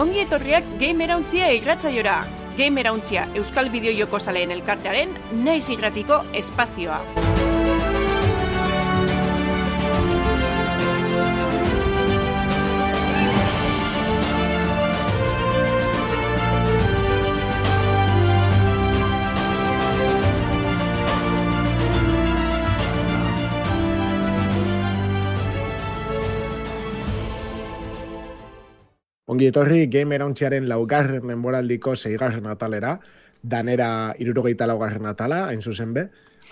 ongi etorriak Gamerauntzia irratzaiora. Gamerauntzia Euskal Bideojoko Zaleen Elkartearen naiz irratiko espazioa. Ongi etorri Game Erauntziaren laugarren denboraldiko zeigarren atalera, danera irurogeita laugarren atala, hain zuzen be.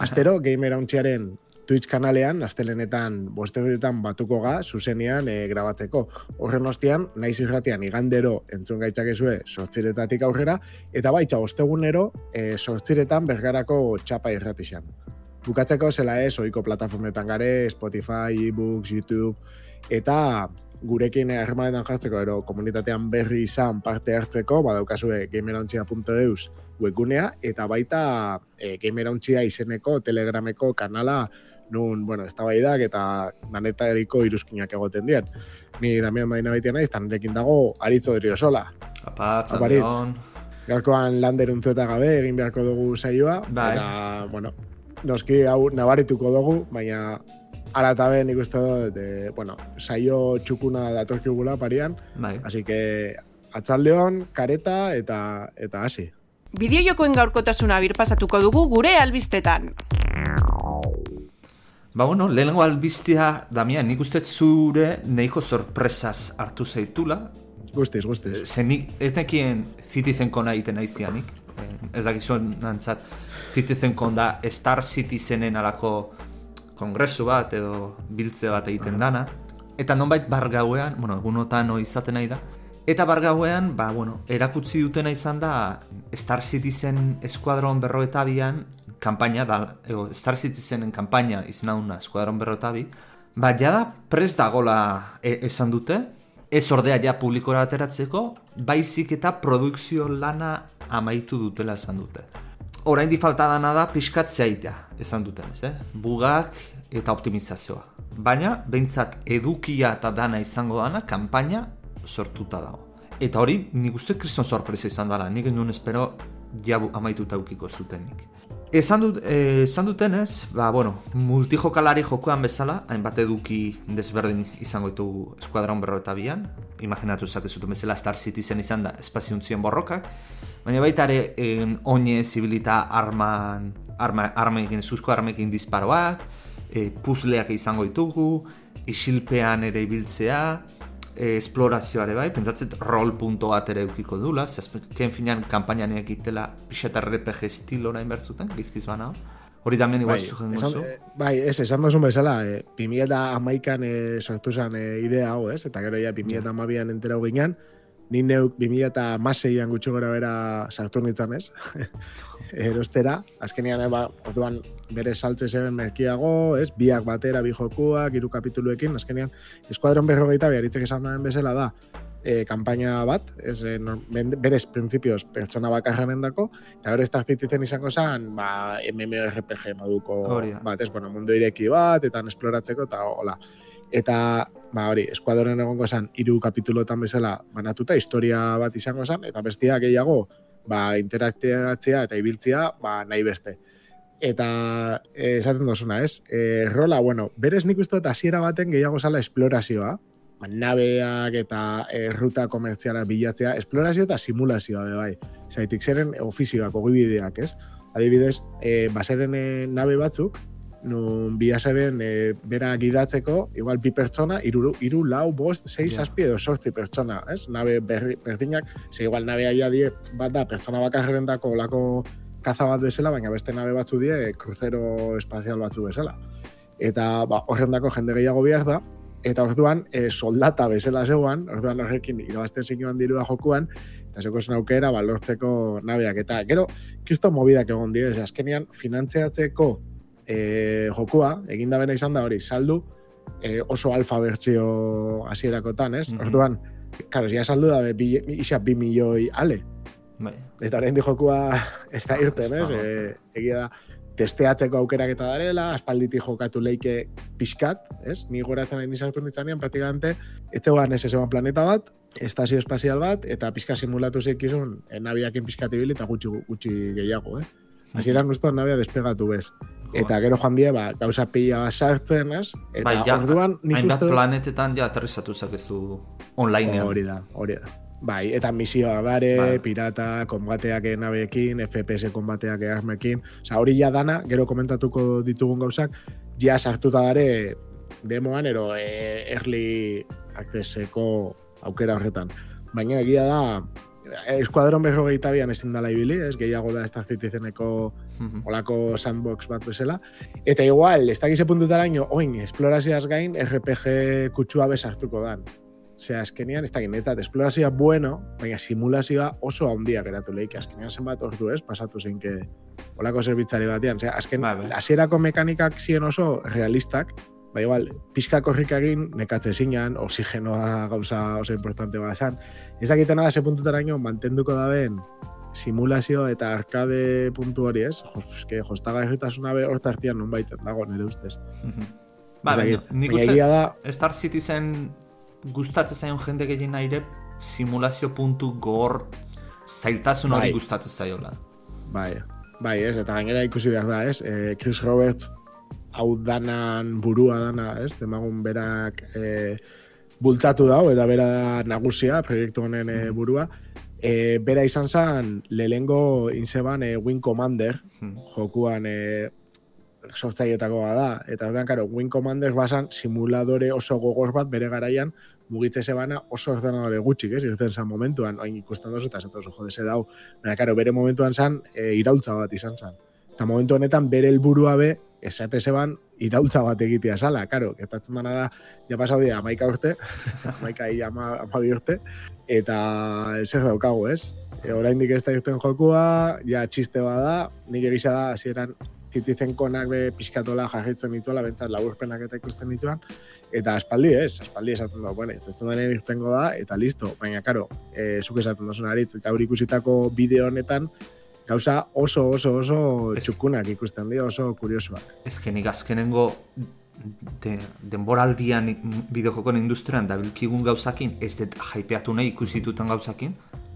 Astero Game Erauntziaren Twitch kanalean, astelenetan bostetan batuko ga, zuzenean e, grabatzeko. Horren ostian, naiz irratian igandero entzun gaitzakezue sortziretatik aurrera, eta baitza ostegunero e, sortziretan bergarako txapa irratixan. Bukatzeko zela ez, oiko plataformetan gare, Spotify, ebooks, YouTube, eta gurekin harremanetan jartzeko, ero komunitatean berri izan parte hartzeko, badaukazue gamerontzia.eus webgunea, eta baita e, gamerontzia izeneko telegrameko kanala nun, bueno, ez eta daneta eriko iruzkinak egoten dien. Ni Damian Baina baita naiz, eta nirekin dago Aritzo Derio Sola. Apatz, Adrion. Gaurkoan lander eta gabe egin beharko dugu saioa. Bai. Eta, bueno, noski hau nabarituko dugu, baina ala eta ben ikusten dut, de, bueno, saio txukuna datorkigula parian, Bai. así que atzaldeon, kareta eta eta hasi. Bideojokoen gaurkotasuna birpasatuko dugu gure albistetan. Ba, bueno, lehenengo albiztia, Damian, nik uste zure neiko sorpresaz hartu zaitula. Guztiz, guztiz. Ze nik, ez nekien Citizen Kona egiten aizianik. Ez dakizuen nantzat, Citizen Kon da Star Citizenen alako kongresu bat edo biltze bat egiten dana. Eta nonbait bargauean, bueno, egunotan izaten nahi da. Eta bargauean, ba, bueno, erakutsi dutena izan da Star Citizen Eskuadron berro eta bian, kampaina, da, ego, Star Citizenen kampaina izena duna Eskuadron berro eta bi, ba, jada prest dagola e esan dute, ez ordea ja publikora ateratzeko, baizik eta produkzio lana amaitu dutela esan dute. Orain di falta dana da pixkat zeitea, esan duten ez, eh? Bugak eta optimizazioa. Baina, behintzat edukia eta dana izango dana, kampaina sortuta dago. Eta hori, nik uste kriston sorpresa izan dela, nik nuen espero jabu amaituta eukiko zutenik. Esan, dut, eh, esan duten ez, ba, bueno, multijokalari jokoan bezala, hainbat eduki desberdin izango ditu eskuadron berro eta bian, imaginatu zate zuten bezala Star Citizen izan da espaziuntzien borrokak, baina baita ere en, oine zibilita arman, arma, armekin, zuzko armekin disparoak, e, puzleak izango ditugu, isilpean ere ibiltzea, e, esplorazioare bai, pentsatzet rol punto bat ere eukiko dula, zazken finan kampainan egitela pixet RPG estilora inbertzuten, gizkiz bana. Hori damen igual Bai, zuzen gozu. eh, bai, ez, esan duzun bezala, eh, 2000 eta amaikan eh, sortu zen eh, idea hau, ez? Eta gero ja 2000 eta amabian entera ginean, ni neuk 2000 eta maseian gutxu gora bera sartu nintzen, ez? Erostera, azkenean, eh, ba, orduan bere saltze zeben merkiago, ez? Biak batera, bi jokuak, hiru kapituluekin, azkenean, eskuadron berrogeita beharitzek esan duen bezala da, e, kampaina bat, ez, e, nor- ben- berez printzipioz pertsona bakarren dako, eta gero Star Citizen izango zen, ba, MMORPG moduko bat, ez, bueno, mundu ireki bat, eta esploratzeko, eta hola. Eta, ba, hori, eskuadoren egongo zen, hiru kapitulotan bezala banatuta, historia bat izango zen, eta bestia gehiago, ba, interaktiatzea eta ibiltzea, ba, nahi beste. Eta eh, esaten dozuna, ez? E, rola, bueno, berez nik uste dut hasiera baten gehiago zala esplorazioa, nabeak eta e, ruta komertziala bilatzea, esplorazio eta simulazioa be bai. Zaitik zeren ofizioak, ogibideak, ez? Adibidez, e, baseren e, nabe batzuk, nun biaseren e, bera gidatzeko, igual bi pertsona, iru, iru lau, bost, sei, zazpi edo sortzi pertsona, ez? Nabe berri, berdinak, ze igual nabea ja die, bat da, pertsona bakarren dako olako kaza bat bezala, baina beste nabe batzu die, kruzero espazial batzu bezala. Eta ba, horrendako jende gehiago behar da, eta orduan e, soldata bezala zeuan, orduan horrekin irabazten zinuan dirua jokuan, eta zeko zen aukera ba, lortzeko nabeak. Eta gero, kisto mobidak egon dira, ez azkenian finantzeatzeko e, jokua, egin da bena izan da hori, saldu e, oso alfa bertsio hasierakotan, ez? Mhm. Orduan, karo, ja saldu da, bi, isa bi milioi ale, Bai. Eta orain di jokua ez da irten, Ez. E, egia da, testeatzeko aukerak eta darela, aspalditik jokatu leike pixkat, ez? Ni goratzen nahi nizartu nintzanean, praktikamente, ez zegoen ez zegoen planeta bat, estazio espazial bat, eta pizka simulatu zekizun, e, nabiakin pizkati ibili eta gutxi, gutxi gehiago, eh? Hasieran uste nabia despegatu bez. Eta gero joan die, ba, gauza pila sartzen, ez? Eta Bai, ja, orduan, nik hainbat uste... planetetan ja aterrizatu zakezu onlinean. Hori da, hori da. Bai, eta misioa bare, Bai. pirata, konbateak nabeekin, FPS konbateak armekin. Osa, hori ja dana, gero komentatuko ditugun gauzak, ja sartuta dare demoan, ero e, early accesseko aukera horretan. Baina egia da, eskuadron berrogeita bian ezin dala ibili, ez gehiago da Star Citizeneko Mhm. olako sandbox bat bezala. Eta igual, ez dakize puntutaraino, oin, esplorazioaz gain, RPG kutsua bezartuko dan. Osea, azkenean, ez dakit, netzat, esplorazioa bueno, baina simulazioa oso handia geratu lehik. Azkenean zenbat ordu ez, pasatu zeinke olako zerbitzari batean. Osea, azken, hasierako mekanikak ziren oso realistak, ba igual, pixka korrik egin, nekatze zinan, oxigenoa gauza oso importante bat esan. Ez dakitena ze puntutaraino mantenduko daben simulazio eta arkade puntu hori ez, jo, eske, jostaga erritasuna be hor tartian nun baiten dago nire ustez. Ba, baina, nik uste da, Star Citizen gustatzen zaion jende gehien aire simulazio puntu gor zailtasun hori Bai. gustatzen zaiola. bai, bai ez, eta gainera ikusi behar da ez, e, Chris Roberts hau danan burua dana ez, demagun berak e, bultatu dau, eta bera nagusia, proiektu honen e, burua, e, bera izan zen lehengo inzeban e, Wing Commander, Hmm. jokuan e, sortzaietako da, eta orduan, karo, Wing Commander basan simuladore oso gogor bat bere garaian mugitze zebana oso ordenadore gutxik, ez, irten zan momentuan, oin ikusten dozu, eta oso jode ze dau, baina, karo, bere momentuan zan, e, iraultza bat izan zan. Eta momentu honetan bere helburua be, esate zeban, iraultza bat egitea zala, karo, gertatzen dana da, ja pasau dira, amaika urte, amaika hi ama, amabi urte, eta zer daukagu, ez? E, oraindik ez da irten jokua, ja txiste bada, nik egisa da, hasieran Citizen konak be pizkatola jarritzen dituela, bentsat laburpenak eta ikusten dituan, eta aspaldi ez, aspaldi esaten da, bueno, ez denean irtengo da, eta listo, baina, karo, e, zuk esaten duzun aritz, gaur ikusitako bideo honetan, gauza oso, oso, oso Ez- txukunak ikusten dira, oso kuriosoak. Ez que nik azkenengo de, denboraldian bideojokon industrian dabilkigun gauzakin, ez dut hypeatu nahi ikusi dutan gauzakin,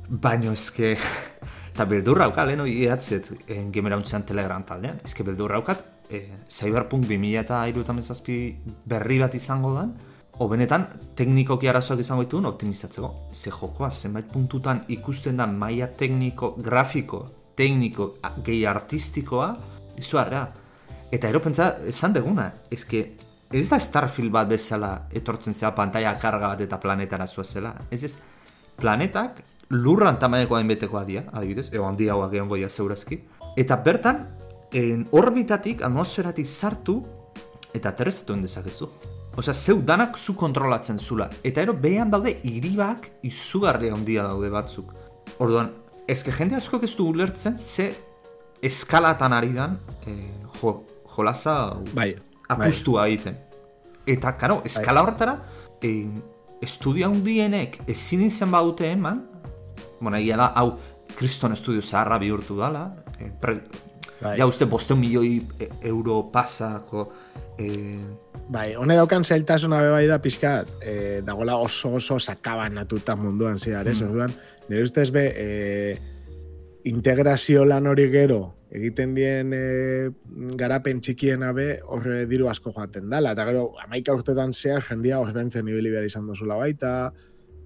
baino ezke, eta beldurra hauka, leheno iatzet eh, gemerauntzean telegram taldean, ezke beldurra haukat, eh, Cyberpunk 2007 berri bat izango dan, o benetan teknikoki arazoak izango dituen optimizatzeko. Ze jokoa zenbait puntutan ikusten da maila tekniko, grafiko, tekniko, gehi artistikoa, izuarra. Eta ero pentsa, esan deguna, ezke ez da Starfield bat bezala etortzen zea pantalla karga bat eta planetara zuazela. Ez ez, planetak lurran tamaineko hainbetekoa dira, adibidez, eo handi hauak egon goia zeurazki. Eta bertan, en orbitatik, atmosferatik sartu, eta aterrezatu dezakezu. Osea, zeu danak zu kontrolatzen zula. Eta ero behean daude hiribak izugarri handia daude batzuk. Orduan, ezke jende askok ez du ulertzen ze eskalatan ari dan eh, jo, jolasa Bai, apustua egiten. Eta, karo, eskala horretara, eh, estudio handienek ezin izan badute eman, bueno, egia da, hau, kriston estudio zaharra bihurtu dala, eh, pre, Bai. ja uste boste milioi e- euro pasako, eh, Bai, hone daukan zailtasuna be bai da pixka, e, dagoela oso oso sakabanatuta munduan zehar, ez? Mm. Orduan, nire ustez be, e, integrazio lan hori gero, egiten dien e, garapen txikiena be, horre diru asko joaten dala. Eta gero, amaika urtetan zehar, jendia ordaintzen ibili behar izan duzula baita,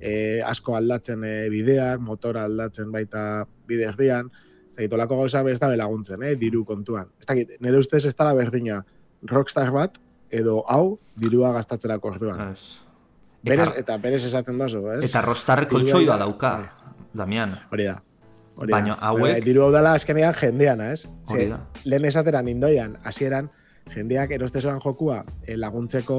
e, asko aldatzen e, bideak, motora aldatzen baita bide erdian, ez dakit, olako gauza be ez da belaguntzen, eh, diru kontuan. Ez dakit, nire ustez ez da berdina rockstar bat, edo hau, dirua gastatzerako orduan. ez. Berez, Eta, eta berez esaten dozu, ez? eta Dirua koltsoi bat dauka, Damian. Hori da. Hori Baina hauek- Bai, diru hau dela azkenean jendeana, ez? Hori Ze, da. lehen esateran indoian, hasieran jendeak erostezoan jokua eh, laguntzeko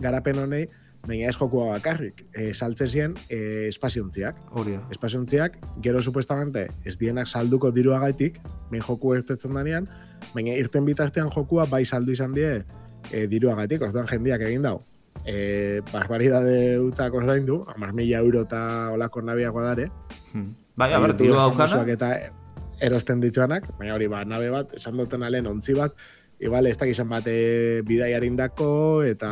garapen honei, baina ez jokua bakarrik. E, saltzen ziren e, espaziontziak. Hori da. Espaziontziak, gero supuestamente ez dienak salduko diruagaitik, behin joku ertetzen danean, baina irten bitartean jokua bai saldu izan die e, diruagatik, orduan jendeak egin dau. E, barbaridade utzak ordaindu, amar mila euro eta olako nabiago dare, Hmm. Bai, a ber, diru famosoak daukana, eta erosten dituanak, baina hori ba, nabe bat, esan duten alen ontzi bat, igual ez dakizan bat e, bidaiarindako eta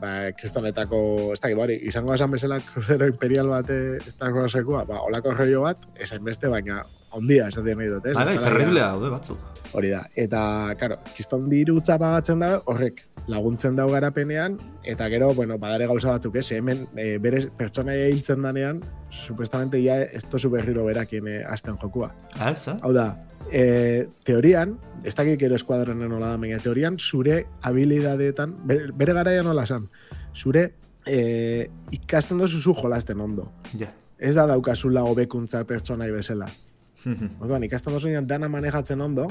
ba, kristonetako, ez dakit, bari, izango esan bezala kruzero imperial bat eh, ez dago sekua, ba, olako rollo bat, esan beste, baina ondia esan dien nahi dut, eh? Bai, bai, Ez terriblea ja- daude batzuk. Hori da, eta, karo, kiston dirutza pagatzen da, horrek laguntzen dau garapenean, eta gero, bueno, badare gauza batzuk, ez, hemen, e, bere pertsonaia hiltzen danean, supuestamente ya ez tozu berriro berakien e, azten jokua. Ah, Ez, eh? Hau da, e, teorian, ez dakik gero eskuadronen nola da, baina teorian, zure habilidadeetan, bere, bere garaian nola esan, zure e, ikasten dozu zu jolasten ondo. Ja. Ez da daukazula hobekuntza pertsonai bezala. Orduan, ikasten dozu dana manejatzen ondo,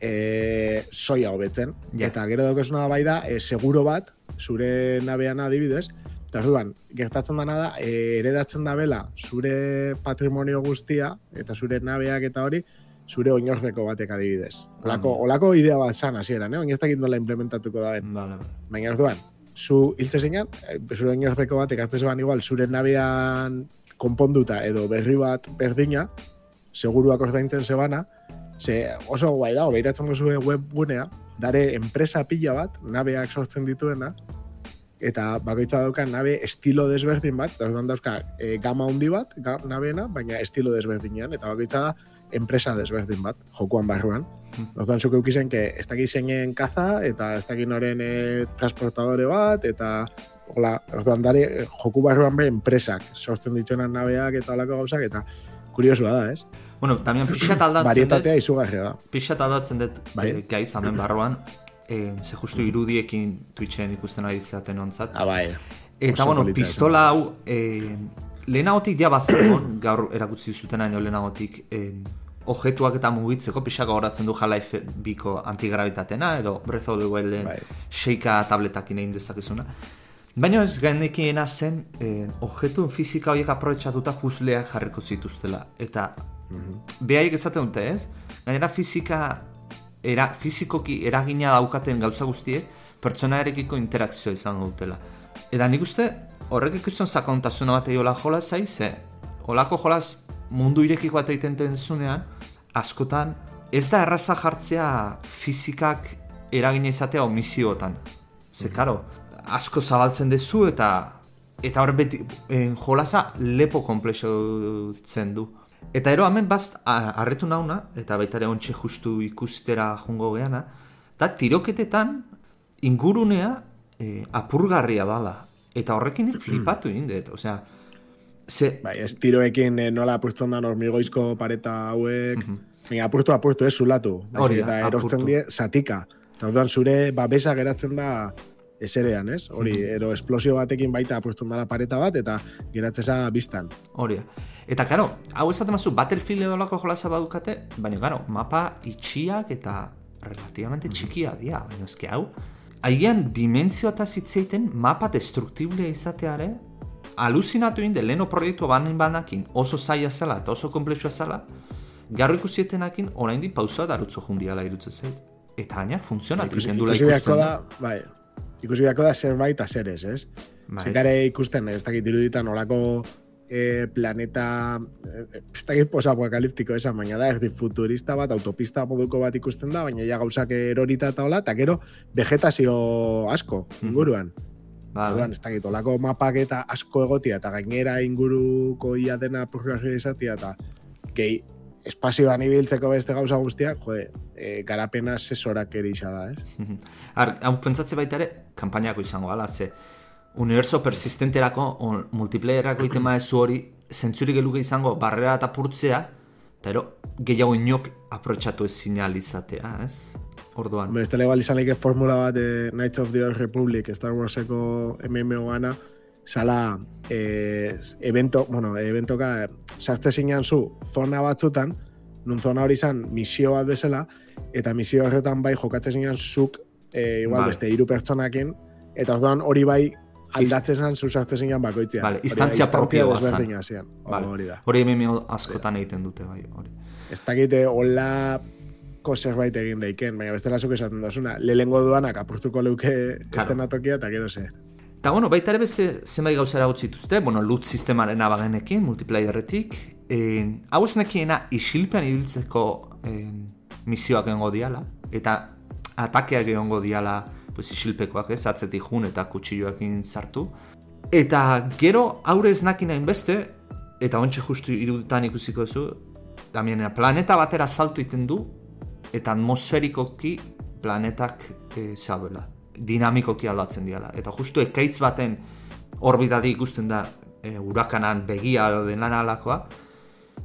e, soia hobetzen. Ja. Eta gero daukazuna bai da, e, seguro bat, zure nabean adibidez, eta orduan, gertatzen dana da, e, eredatzen da bela, zure patrimonio guztia, eta zure nabeak eta hori, zure oinordeko batek adibidez. Olako, Ah. olako idea bat zan hasieran, eh? Baina ez dakit nola implementatuko da Vale, vale. Baina orduan, zu hiltze zeinan, eh, zure oinordeko batek hartzen zeban igual, zure nabean konponduta edo berri bat berdina, seguruak ordaintzen zebana, ze oso guai dago, behiratzen duzu webgunea, dare enpresa pila bat, nabeak sortzen dituena, eta bakoitza dauka nabe estilo desberdin bat, orduan dauzka e, gama handi bat, ga, nabeena, baina estilo desberdinean, eta bakoitza da enpresa desberdin bat, jokuan barruan. Orduan zuk eukizen, que ez dakit zeinen kaza, eta ez dakit noren e, transportadore bat, eta hola, orduan dare, joku barruan be enpresak, sortzen dituenan nabeak eta holako gauzak, eta kuriosua da, ez? Bueno, también pixat aldatzen dut, izugarria da. pixat aldatzen dut Bai. eh, gai zamen barruan, eh, ze justu irudiekin Twitchen ikusten ari zaten ontzat. Ah, bai. Eta, bueno, pistola hau, eh, lehenagotik ja bazegon, gaur erakutsi zuten aino lehenagotik, eh, objetuak eta mugitzeko pixaka horatzen du Half-Life biko antigravitatena, edo Breath of the Wilden Bai. sheika tabletakin egin dezakezuna. Baina ez genekiena zen, eh, objektu fizika horiek aprobetxatuta puzleak jarriko zituztela. Eta behaiek esaten dute ez, gainera fizika, era, fizikoki eragina daukaten gauza guztiek, pertsonarekiko interakzioa izango dutela. Eta nik uste, horrek ikusten sakontasuna bat egola jolas ze holako jolas mundu irekiko bat egiten denzunean, askotan, ez da erraza jartzea fizikak eragina izatea omisiotan. Ze, karo, asko zabaltzen dezu eta eta hor beti en, jolasa lepo komplexotzen du. Eta ero hemen bazt a- harritu nauna, eta baita ere ontxe justu ikustera jungo geana, da tiroketetan ingurunea eh, apurgarria dala. Eta horrekin flipatu egin dut, osea, ze, Bai, ez tiroekin eh, nola apurtzen da hormigoizko pareta hauek, Baina apurtu apurtu ez zulatu. Baizik Hori da, eta erortzen die zatika. Eta orduan zure babesa geratzen da eserean, ez? Hori, ero esplosio batekin baita apurtzen dela pareta bat, eta geratzeza biztan. hori. Eta, karo, hau esaten mazu, Battlefield edo lako jolasa badukate, baina, karo, mapa itxiak eta relativamente txikia dira, baina eski hau, haigean dimentzio eta zitzeiten mapa destruktiblea izateare, aluzinatu inde leheno proiektu banin banakin oso zaila zela eta oso komplexua zela, garro ikusietenakin oraindik pausa darutzo jundiala irutzen zait. Eta gaina funtzionatu Ikusi, egiten dula ikusi beharko ikusten da, bai, ikusi beharko da zerbait azeres, ez? Bai. Zekare ikusten, ez dakit iruditan olako eh, planeta, eh, ez dakit posapokaliptiko esan, baina da, erdi futurista bat, autopista moduko bat ikusten da, baina ja gauzak erorita eta hola, eta gero vegetazio asko inguruan. Ba, Orduan, ez dakit, olako mapak eta asko egotia, eta gainera inguruko ia dena purgazio izatia, eta gehi, espazioan ibiltzeko beste gauza guztiak, jode, e, garapena sesorak erisa da, ez? Mhm. Ar, hau pentsatze baita ere, kanpainako izango gala, ze universo persistenterako, on, multiplayerako itema ez hori, zentzurik geluke izango barrera eta purtzea, eta ero, gehiago inok aprotxatu ez izatea, ez? Orduan, dela igual izan formula bat de Knights of the Old Republic, Star Warseko MMO gana, sala eh, evento, bueno, eventoka sartze zinean zu zona batzutan, nun zona hori izan misio bat bezala, eta misio horretan bai jokatze zinean zuk eh, igual Vale. beste hiru pertsonakin, eta orduan hori bai aldatzen zan zu sartze zinean bakoitzean. Vale, instantzia propioa zan. desberdina zian. Vale. Hori da. hori MMO askotan egiten dute, bai, hori. Ez dakite hola zerbait egin daiken, baina bestela zuk esaten dozuna, lehengo duanak apurtuko leuke Claro. estenatokia eta gero ze. Eta bueno, baita ere beste zenbait gauza eragutzi dituzte, bueno, loot sistemaren abagenekin, multiplayerretik, eh, hau ez nekiena isilpean ibiltzeko eh, misioak egongo diala, eta atakeak egongo diala pues isilpekoak ez, atzetik jun eta kutsilloakin sartu. Eta gero aurre ez nakin beste, eta ontsa justu iruditan ikusiko zu, Damianea, planeta batera salto iten du, eta atmosferikoki planetak e, zaudela. Dinamikoki aldatzen diala. Eta justu ekaitz baten orbitadi ikusten da e, urakanan begia edo den alakoa,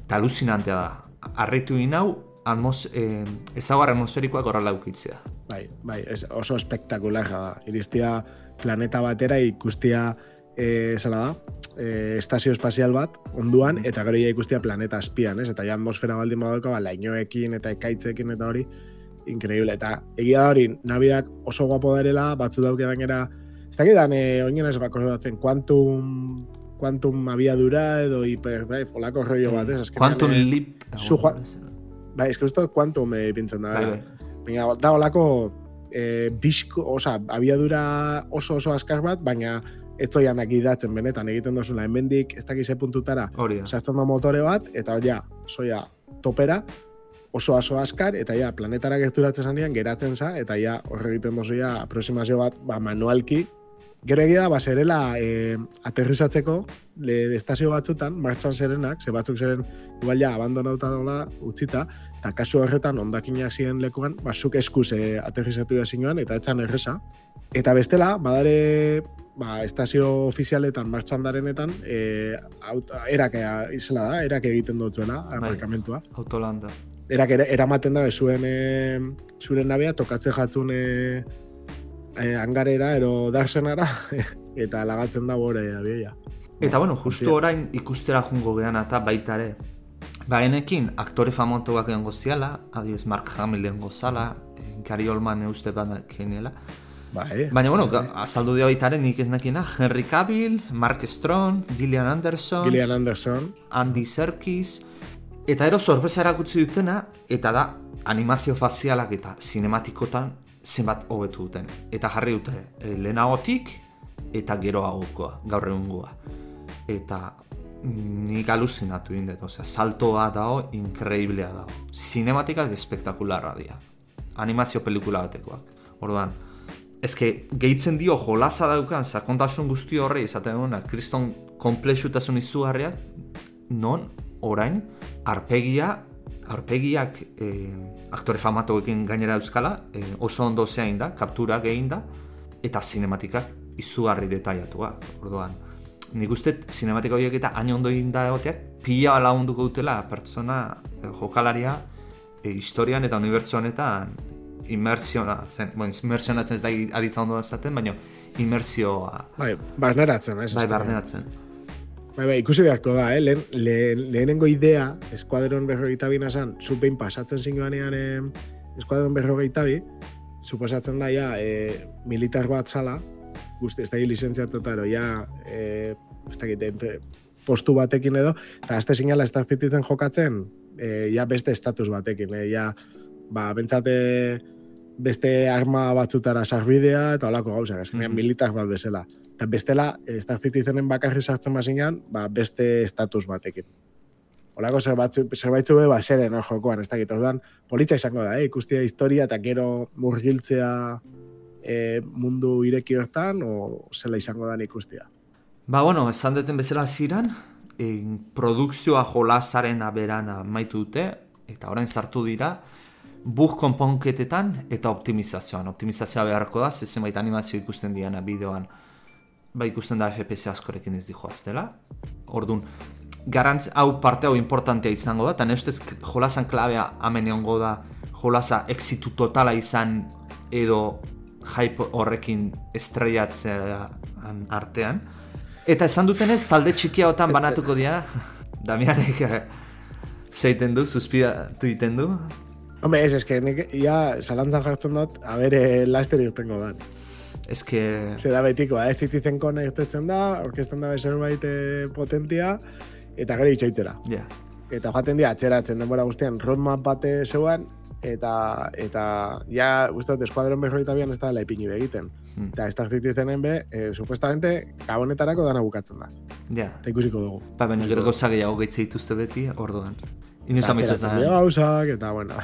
eta alucinantea da. Arritu inau, atmos, e, ezagar atmosferikoak horrela ukitzea. Bai, bai, es oso espektakularra da. Iristia planeta batera ikustia e, zela da, e, estazio espazial bat, onduan, eta gero ikustia planeta azpian, ez? Eta ja atmosfera baldin badauka, ba, lainoekin eta ekaitzekin eta hori, increíble. Eta egia da hori, nabiak oso guapo darela, batzu dauke gainera, ez dakit dan, e, oinen ez bako datzen, quantum, quantum abiadura edo hyperdrive, olako rollo bat, ez? Quantum eh, leap. zu joa- Bai, que uste quantum eh, pintzen da, Bai, bai, bai. Baina, da olako e, bisko, oza, abiadura oso oso askar bat, baina ez zoianak idatzen benetan egiten dozula, hemendik ez dakize puntutara, sartzen da motore bat, eta ja, soia topera, oso oso askar, eta ja, planetara gerturatzen zanean, geratzen za, eta ja, horre egiten dozu ja, aproximazio bat, ba, manualki, Gero egia da, ba, zerela e, aterrizatzeko le, estazio batzutan, martxan zerenak, ze batzuk zeren, igual ja, abandonauta dola, utzita, eta kasu horretan, ondakinak ziren lekuan, ba, zuk eskuz e, aterrizatu zinuan, eta etzan erresa. Eta bestela, badare, ba, estazio ofizialetan, martxan darenetan, e, aut, erak ea, izela da, erak egiten dutzuena, aparkamentua. Autolanda. Erak ere, eramaten da, zuen, e, zuen nabea, tokatze jatzun e, e, hangarera, ero darsenara, eta lagatzen da bore abioia. Eta bueno, justu orain ikustera jungo gehan eta baita ere. Ba, enekin, aktore famotuak egon ziala, adibes Mark Hamill egon zala, eh, Gary Oldman uste badak geniela. Bai, Baina, bueno, ga- azaldu dira baita ere nik ez nakina, Henry Cavill, Mark Strong, Gillian Anderson, Gillian Anderson, Andy Serkis, eta ero sorpresa erakutsi dutena, eta da animazio fazialak eta sinematikotan zenbat hobetu duten. Eta jarri dute, e, lehenagotik eta geroagokoa, gaur egungoa. Eta mm, nik aluzinatu indet, osea, saltoa dago, inkreiblea dago. Sinematikak espektakularra dira. Animazio pelikula batekoak. Orduan, eske gehitzen dio jolasa daukan sakontasun guzti horri izaten duena kriston komplexutasun izugarriak non orain arpegia arpegiak eh, aktore famatoekin gainera euskala eh, oso ondo zein da, kapturak egin da eta sinematikak izugarri detailatuak. Orduan, nik uste sinematika horiek eta hain ondo egin da egoteak pila lagunduko dutela pertsona eh, jokalaria eh, historian eta unibertsu honetan immersionatzen, bueno, immersionatzen ez da aditza ondo esaten, baina immersioa bai, barneratzen, ez? bai barneatzen. Bai, bai, ikusi beharko da, eh? Lehen, lehen, lehenengo idea, eskuadron berrogeita bi nazan, zupein pasatzen zinguanean eh, eskuadron berrogeita bi, suposatzen da, ja, eh, militar bat zala, guzti, ez da lizentziatuta, ero, ja, eh, ez dakit, postu batekin edo, eta azte zinala ez da zititzen jokatzen, eh, ja beste estatus batekin, eh, ja, ba, bentsate beste arma batzutara sarbidea, eta holako gauzak, azkenean Mhm. militar bat bezala. Eta bestela, Star Citizenen bakarri sartzen bazinean, ba, beste estatus batekin. Olako zerbaitzu, zerbaitzu be, ba, zeren hor jokoan, ez dakit, orduan, politxa izango da, eh? ikustia historia eta gero murgiltzea eh, mundu ireki hortan, o zela izango da ikustia. Ba, bueno, esan duten bezala ziran, en, produkzioa jolasaren aberan amaitu dute, eta orain sartu dira, bug konponketetan eta optimizazioan. Optimizazioa beharko da, ze zenbait animazio ikusten diana bideoan, ba ikusten da FPS askorekin ez dijo dela. Orduan, garantz hau parte hau importantea izango da, eta nire ustez jolasan klabea hemen egongo da, jolasa exitu totala izan edo hype horrekin estrellatzean artean. Eta esan dutenez, talde txikiagotan banatuko dira, Damianek eh, zeiten du, suspiratu egiten du. Hombre, ez, eske, nik ja zalantzan jartzen dut, a ber, eh, laster irtengo dan. Ez que... Zer da betikoa, ez zitizen konektetzen da, orkestan da zerbait eh, potentia, eta gero itxoitera. Ja, eta joaten dira atzeratzen denbora guztian roadmap bate zeuan eta eta ja uste dut eskuadron berroita bian ez da la ipini egiten. Hmm. Eta Star Citizenen be, e, supuestamente gabonetarako dana bukatzen da. ja. Eta ikusiko dugu. Ba, baina gero gauza gehiago geitze dituzte beti, orduan. Atzeratzen dira da. gauzak, eta bueno.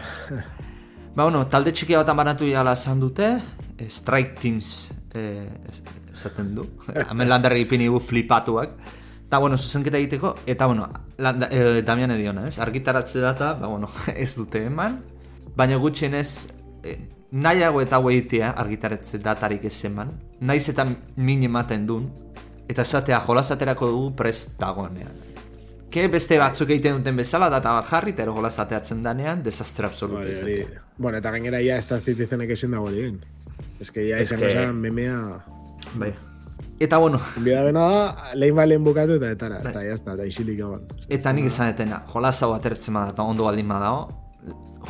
Ba, bueno, talde txikiagotan banatu jala esan dute, eh, Strike Teams eh, es- esaten du. Hemen landarri ipini gu flipatuak. Eta, bueno, zuzenketa egiteko, eta, bueno, landa, eh, Damian ediona, ez? Argitaratze data, ba, bueno, ez dute eman, baina gutxienez, eh, nahiago eta hueitea argitaratze datarik ez eman, naiz eta min ematen dun, eta esatea jolasaterako dugu prest dagoenean. Ke beste batzuk egiten duten bezala, data bat jarri, eta ero jolasateatzen danean, desastre absoluta hori. izatea. Bueno, eta gainera ya Star Citizenek ezin dago egin. Ya Ez izango zen memea... Bai. Eta, bueno, Bida bena da, lehin balen bukatu eta etara, Bai. eta jazta, eta isilik egon. Eta nik esan etena, jolas hau atertzen bada eta ondo baldin badao,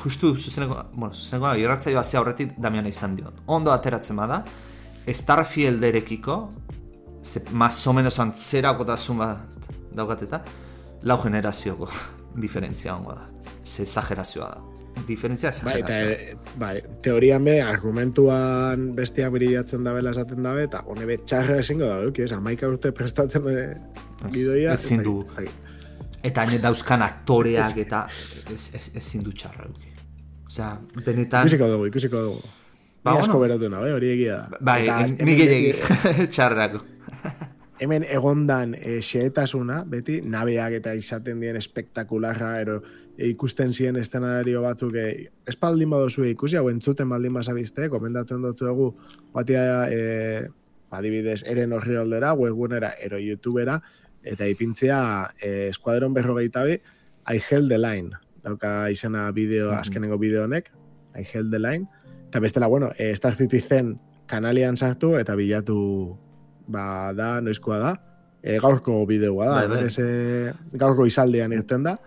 justu zuzeneko, bueno, zuzeneko irratzaioa zea horretik Damiana izan diot. Ondo ateratzen bada, Starfielderekiko, ze más o menos antzerakotasun bat daukat eta, lau generazioko diferentzia hongo da. Ze exagerazioa da. Diferentzia Bai, eta, exagerazioa. e, bai, teorian be, argumentuan bestiak biriatzen dabe esaten dabe, eta hone be txarra ezingo da, euki, ez, amaika urte prestatzen e, bidoia. ezin du. ez dakit. Eta hain dauzkan aktoreak eta ez, ez, ezin du txarra eduki. Osea, benetan... Ikusiko dugu, ikusiko dugu. Ba, asko bueno. beratu nabe, hori egia da. Bai, Eta ni hemen gehiagi beti- txarrako. hemen egondan e, xehetasuna, beti, nabeak eta izaten dien espektakularra, ero ikusten ziren estenario batzuk, e, espaldin badozu ikusi, hau entzuten baldin bazabizte, komendatzen dutzu egu, batia, e, adibidez, eren horri aldera, webgunera, ero youtubera, eta ipintzea e, eskuadron berrogeita bi, I held the line, dauka izena bideo, azkenengo bideo honek, I held the line, eta bestela, bueno, e, Star Citizen kanalian sartu eta bilatu ba, da, noizkoa da, e, gaurko bideoa da, Bai, bai. gaurko izaldean irten da,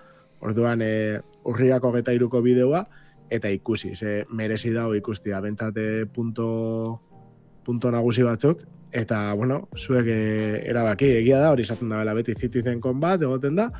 orduan e, urriako geta iruko bideoa, eta ikusi, ze merezi dago ikustia, bentsate punto, punto nagusi batzuk, eta, bueno, zuek e, erabaki, egia da, hori izaten da beti Citizen bat, egoten da,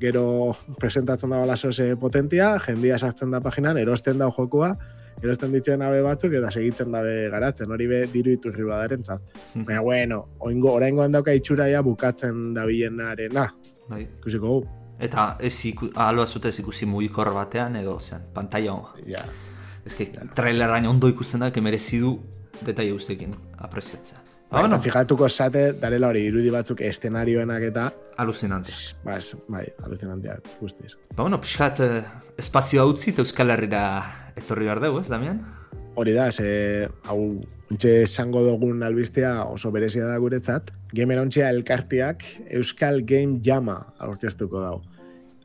gero presentatzen da bala zoze potentia, jendia sartzen da paginan, erosten da jokua, erosten dituen abe batzuk, eta segitzen dabe garatzen, hori be diru iturri badarentzat. Baina, bueno, oingo, oraingoan dauka itxuraia bukatzen dabilenarena, Bai. ikusiko. Eta ez iku, aloa zute ez ikusi mugikor batean edo zen, pantalla Ja. Ez que trailerain ondo ikusten da, que merezi du detaile guztekin apreziatzea. Ba, bueno, fijatuko zate, darela hori irudi batzuk eszenarioenak eta, alucinante. ba, bai, alucinanteak, guztiz. Ba, bueno, pixkat eh, espazioa utzi eta Euskal Herrira etorri behar dugu, ez, Damian? Hori da, ze, hau, untxe esango dugun albistea oso berezia da guretzat. Gamer ontsia elkartiak Euskal Game Jama aurkeztuko dau.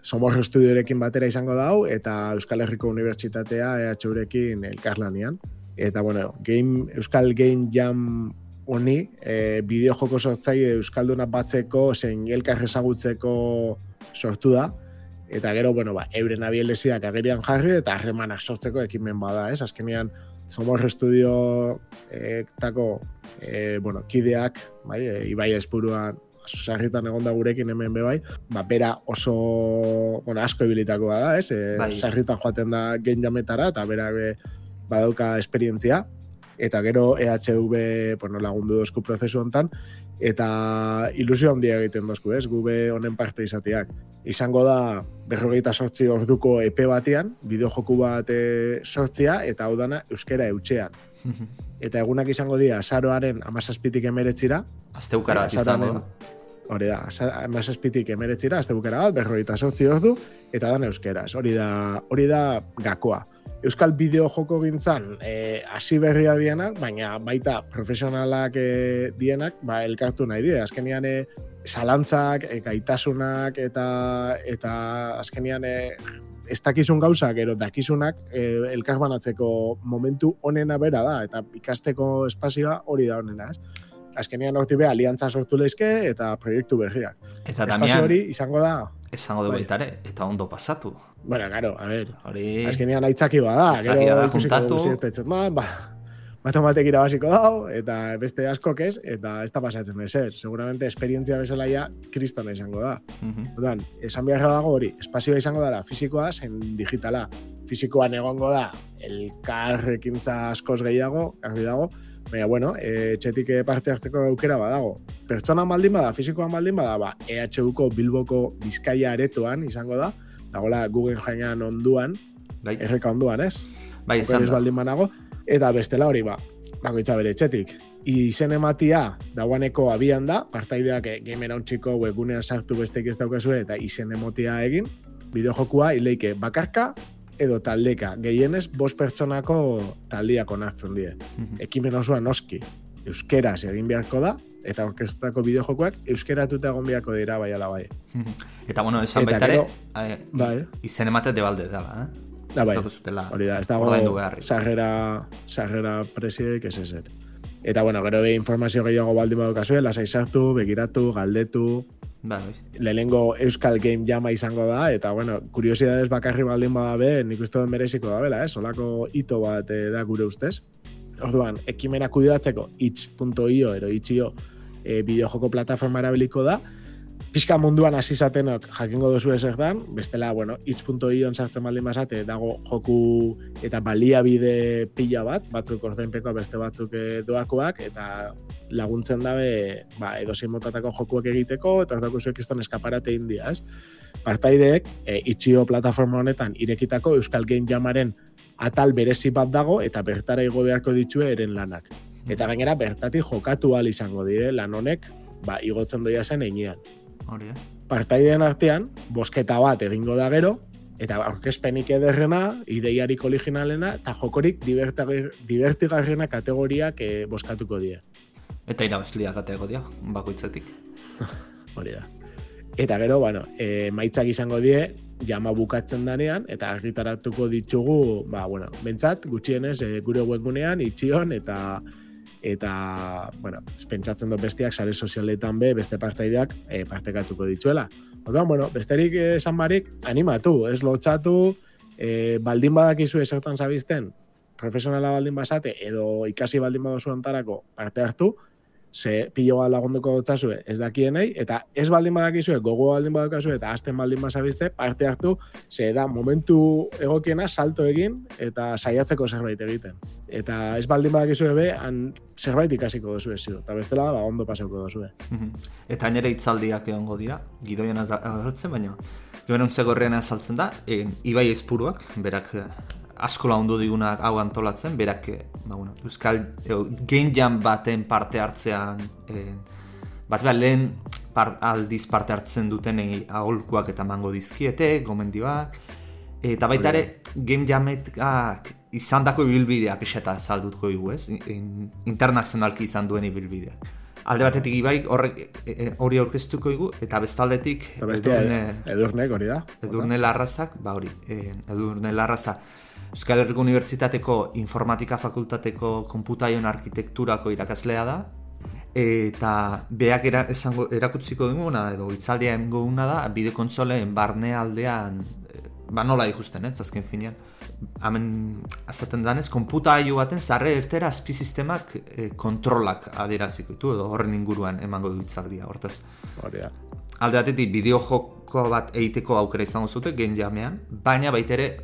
Somos estudiorekin batera izango dau, eta Euskal Herriko Unibertsitatea EHUrekin elkarlanian. Eta, bueno, game, Euskal Game Jam honi, e, bideo joko sortzaile Euskalduna batzeko, zein elkar ezagutzeko sortu da, eta gero, bueno, ba, euren abieleziak agerian jarri eta harremanak sortzeko ekimen bada, ez? Azkenean, Somos Estudio eh, tako, eh, bueno, kideak, bai, e, Ibai Espuruan, sarritan egon da gurekin hemen be bai, ba, bera oso, bueno, asko ibilitakoa da, ez? E, Bai. sarritan joaten da gen jametara, eta bera be, badauka esperientzia, eta gero EHV bueno, lagundu dozku prozesu hontan, eta ilusio handia egiten dozku, ez? Gube honen parte izateak. Izango da berrogeita sortzi orduko epe batean, bideojoku bat e, sortzia, eta hau dana euskera eutxean. Eta egunak izango dira, azaroaren amazazpitik emeretzira, Asteukara Bai, izan azaroaren- da. hori da, amazazpitik emeretzira, azte bukera bat, berrogeita sortzi ordu, eta dan euskeraz. Hori da, hori da gakoa. Euskal bideo joko gintzan, eh, hasi berria dienak, baina baita profesionalak eh, dienak, ba, elkartu nahi die. Azkenian, eh, zalantzak, eh, gaitasunak, eta, eta azkenian, eh, ez dakizun gauzak, ero dakizunak eh, elkarbanatzeko momentu onena bera da, eta ikasteko espazioa hori da onena, ez? Azkenian horti be, aliantza sortu lehizke, eta proiektu berriak. Eta Espazio hori izango da, esango du Bai. baita ere, eta ondo pasatu. bueno, claro, a ver, Hori... azkenean aitzaki bada, Aitzakia da, ikusiko juntatu. dugu ba, ba, bat batek irabaziko dau, eta beste askok ez, eta ez da pasatzen ezer. Seguramente esperientzia bezala ja kristona izango da. Mhm. Orduan, esan beharra dago hori, espazioa izango dara fisikoa, zen digitala. Fisikoan egongo da, elkarrekintza askoz gehiago, garbi dago, baina, bueno, e, etxetik eh, parte hartzeko aukera badago. Pertsona baldin bada, fisikoan baldin bada, ba, EHUko Bilboko Bizkaia aretoan izango da, dagoela Google jainan onduan, Bai, erreka onduan, ez? bai izan da. baldin banago, eta bestela hori, ba, bakoitza bere etxetik. Izen ematia dagoeneko abian da, partaideak e, gamera untxiko webgunean sartu besteik ez daukazue eta izen emotia egin, bideojokua ileike bakarka edo taldeka. Gehienez, bost pertsonako taldiak onartzen die. Mhm. Ekimen osoa noski, euskeraz egin beharko da, eta orkestako bideojokoak euskeratuta egon beharko dira bai ala bai. Eta bueno, esan baita ere, eh, Bai. izen emate debalde dela, eh? Da, bai. Ez daukazutela Hori da, ez dago sarrera, sarrera presideik ez ezer. Eta bueno, gero be informazio gehiago baldin badukazue, lasai sartu, begiratu, galdetu, Bai, bai. lehenengo Euskal Game Jama izango da, eta bueno, kuriosidades bakarri baldin badabe, nik uste dut mereziko da bela, eh? Solako hito bat eh, da gure ustez. Orduan, ekimena kudeatzeko itch.io ero itch.io e, bideojoko plataforma erabiliko da, pixka munduan hasi zatenok jakingo duzu ezer dan, bestela, bueno, itch.io sartzen baldin basate, dago joku eta baliabide pila bat, batzuk ordainpeko beste batzuk eh, doakoak, eta laguntzen dabe, ba, edozein motatako jokuak egiteko, eta hor dakuzuek izton eskaparate india, ez? Partaideek, e, itxio plataforma honetan irekitako Euskal Game Jamaren atal berezi bat dago, eta bertara igo beharko ditue eren lanak. Eta gainera, bertatik jokatu ahal izango dire, lan honek, ba, igotzen doia zen einean. Hori da. Partaideen artean, bosketa bat egingo da gero, eta aurkezpenik ederrena, ideiarik originalena, eta jokorik divertigarrena kategoriak e, boskatuko die. Eta irabazlia gateko dia, bakoitzetik. Hori da. Eta gero, bueno, e, maitzak izango die, jama bukatzen danean, eta argitaratuko ditugu, ba, bueno, bentsat, gutxienez, e, gure webgunean, itxion, eta eta, bueno, pentsatzen dut bestiak sare sozialetan be, beste partaideak e, partekatuko dituela. Orduan, bueno, besterik esan barik, animatu, ez lotxatu, e, baldin badakizu esertan zabizten, profesionala baldin basate, edo ikasi baldin badozu ontarako parte hartu, ze pilo bat lagunduko dotzazue ez dakienei, eta ez baldin badakizue, gogo baldin badakazue, eta hasten baldin bazabizte, parte hartu, ze da momentu egokiena salto egin, eta saiatzeko zerbait egiten. Eta ez baldin badakizue be, han zerbait ikasiko dozu ez eta bestela, ba, ondo pasauko dozu Mhm. Eta nire hitzaldiak egongo dira, gidoian agertzen, baina Joan gorrean azaltzen da, e, Ibai Ezpuruak, berak asko laundu digunak hau antolatzen, berak, eh, ba, bueno, Euskal e, Game Jam baten parte hartzean, e, bat behar lehen par, aldiz parte hartzen dutenei aholkuak eta mango dizkiete, gomendioak, eta baita ere, Game Jametak izan dako ibilbidea pixeta zaldutko dugu, ez? In, internazionalki izan duen ibilbideak. Alde batetik ibai horrek e, e, hori aurkeztuko dugu eta bestaldetik Edurne, edurnek hori da. Edurne Larrazak, ba hori, e, Edurne Larraza Euskal Herriko Unibertsitateko Informatika Fakultateko Konputaion Arkitekturako irakaslea da. Eta beak era, esango, erakutziko duguna edo itzaldia duguna da bide kontsoleen barne aldean e, ba nola ikusten, ez, azken finean? Hemen azaten danez, konputailu baten zarre ertera azpizistemak e, kontrolak adieraziko ditu edo horren inguruan emango du itzaldia, hortaz. Hori da. alde batetik bideojoko bat egiteko aukera izango zute game jamean, baina baita ere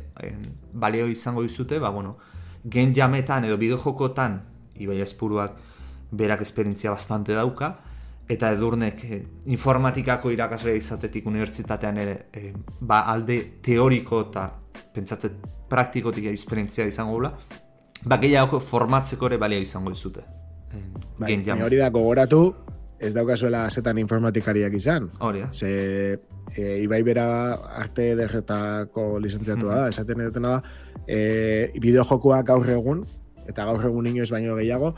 balio izango dizute, ba bueno, game jametan edo bideojokotan Ibai Espuruak berak esperientzia bastante dauka eta edurnek eh, informatikako irakaslea izatetik unibertsitatean ere eh, ba alde teoriko eta pentsatzen praktikotik esperientzia izango gula, ba gehiago formatzeko ere balio izango dizute. Eh, Bai, hori da gogoratu, ez daukazuela zetan informatikariak izan. Hori da. Ze e, Ibai bera arte ederretako lizentziatua da, esaten edutena da, e, bideojokoak gaur egun, eta gaur egun inoiz baino gehiago,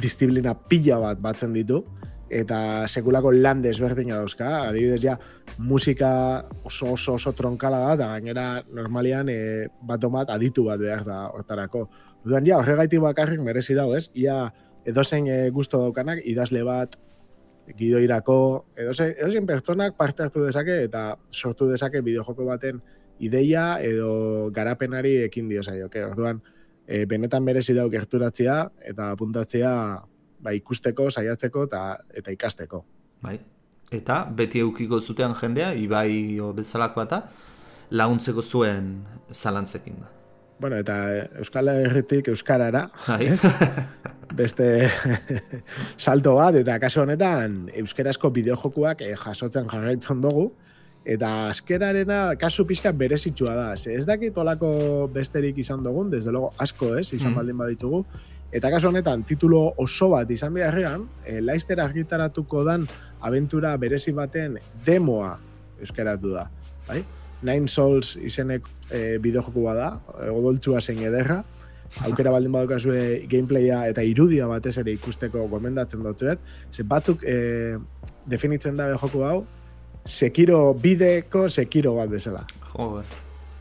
disiplina pila bat batzen ditu, eta sekulako lan desberdina dauzka, adibidez ja, musika oso oso oso tronkala da, eta gainera normalian e, bat bat aditu bat behar da hortarako. Dudan ja, horregaitik bakarrik merezi dago, ez? Ia edozein e, gusto daukanak, idazle bat, gidoirako, edozein, edozein pertsonak parte hartu dezake eta sortu dezake bideojoko baten ideia edo garapenari ekin dio saioke. Orduan, e, benetan merezi dau gerturatzea eta apuntatzea ba, ikusteko, saiatzeko eta, eta ikasteko. Bai. Eta beti eukiko zutean jendea, Ibai o bezalako eta laguntzeko zuen zalantzekin da. Bueno, eta Euskal Herritik Euskarara, Bai. beste salto bat, eta kasu honetan euskerazko bideojokuak eh, jasotzen jarraitzen dugu, eta askerarena kasu pixka berezitsua da. Ze ez dakit olako besterik izan dugun, desde logo asko ez, izan Mm. baldin baditugu, Eta kasu honetan, titulo oso bat izan beharrean, e, Leicester argitaratuko dan abentura berezi baten demoa euskaratu da. Bai? Nine Souls izenek e, bideojoku bada, e, odoltsua zein ederra, aukera baldin badukazue gameplaya eta irudia batez ere ikusteko gomendatzen dutzuet, ze batzuk e, definitzen da joku hau, sekiro bideko sekiro bat bezala. Joder.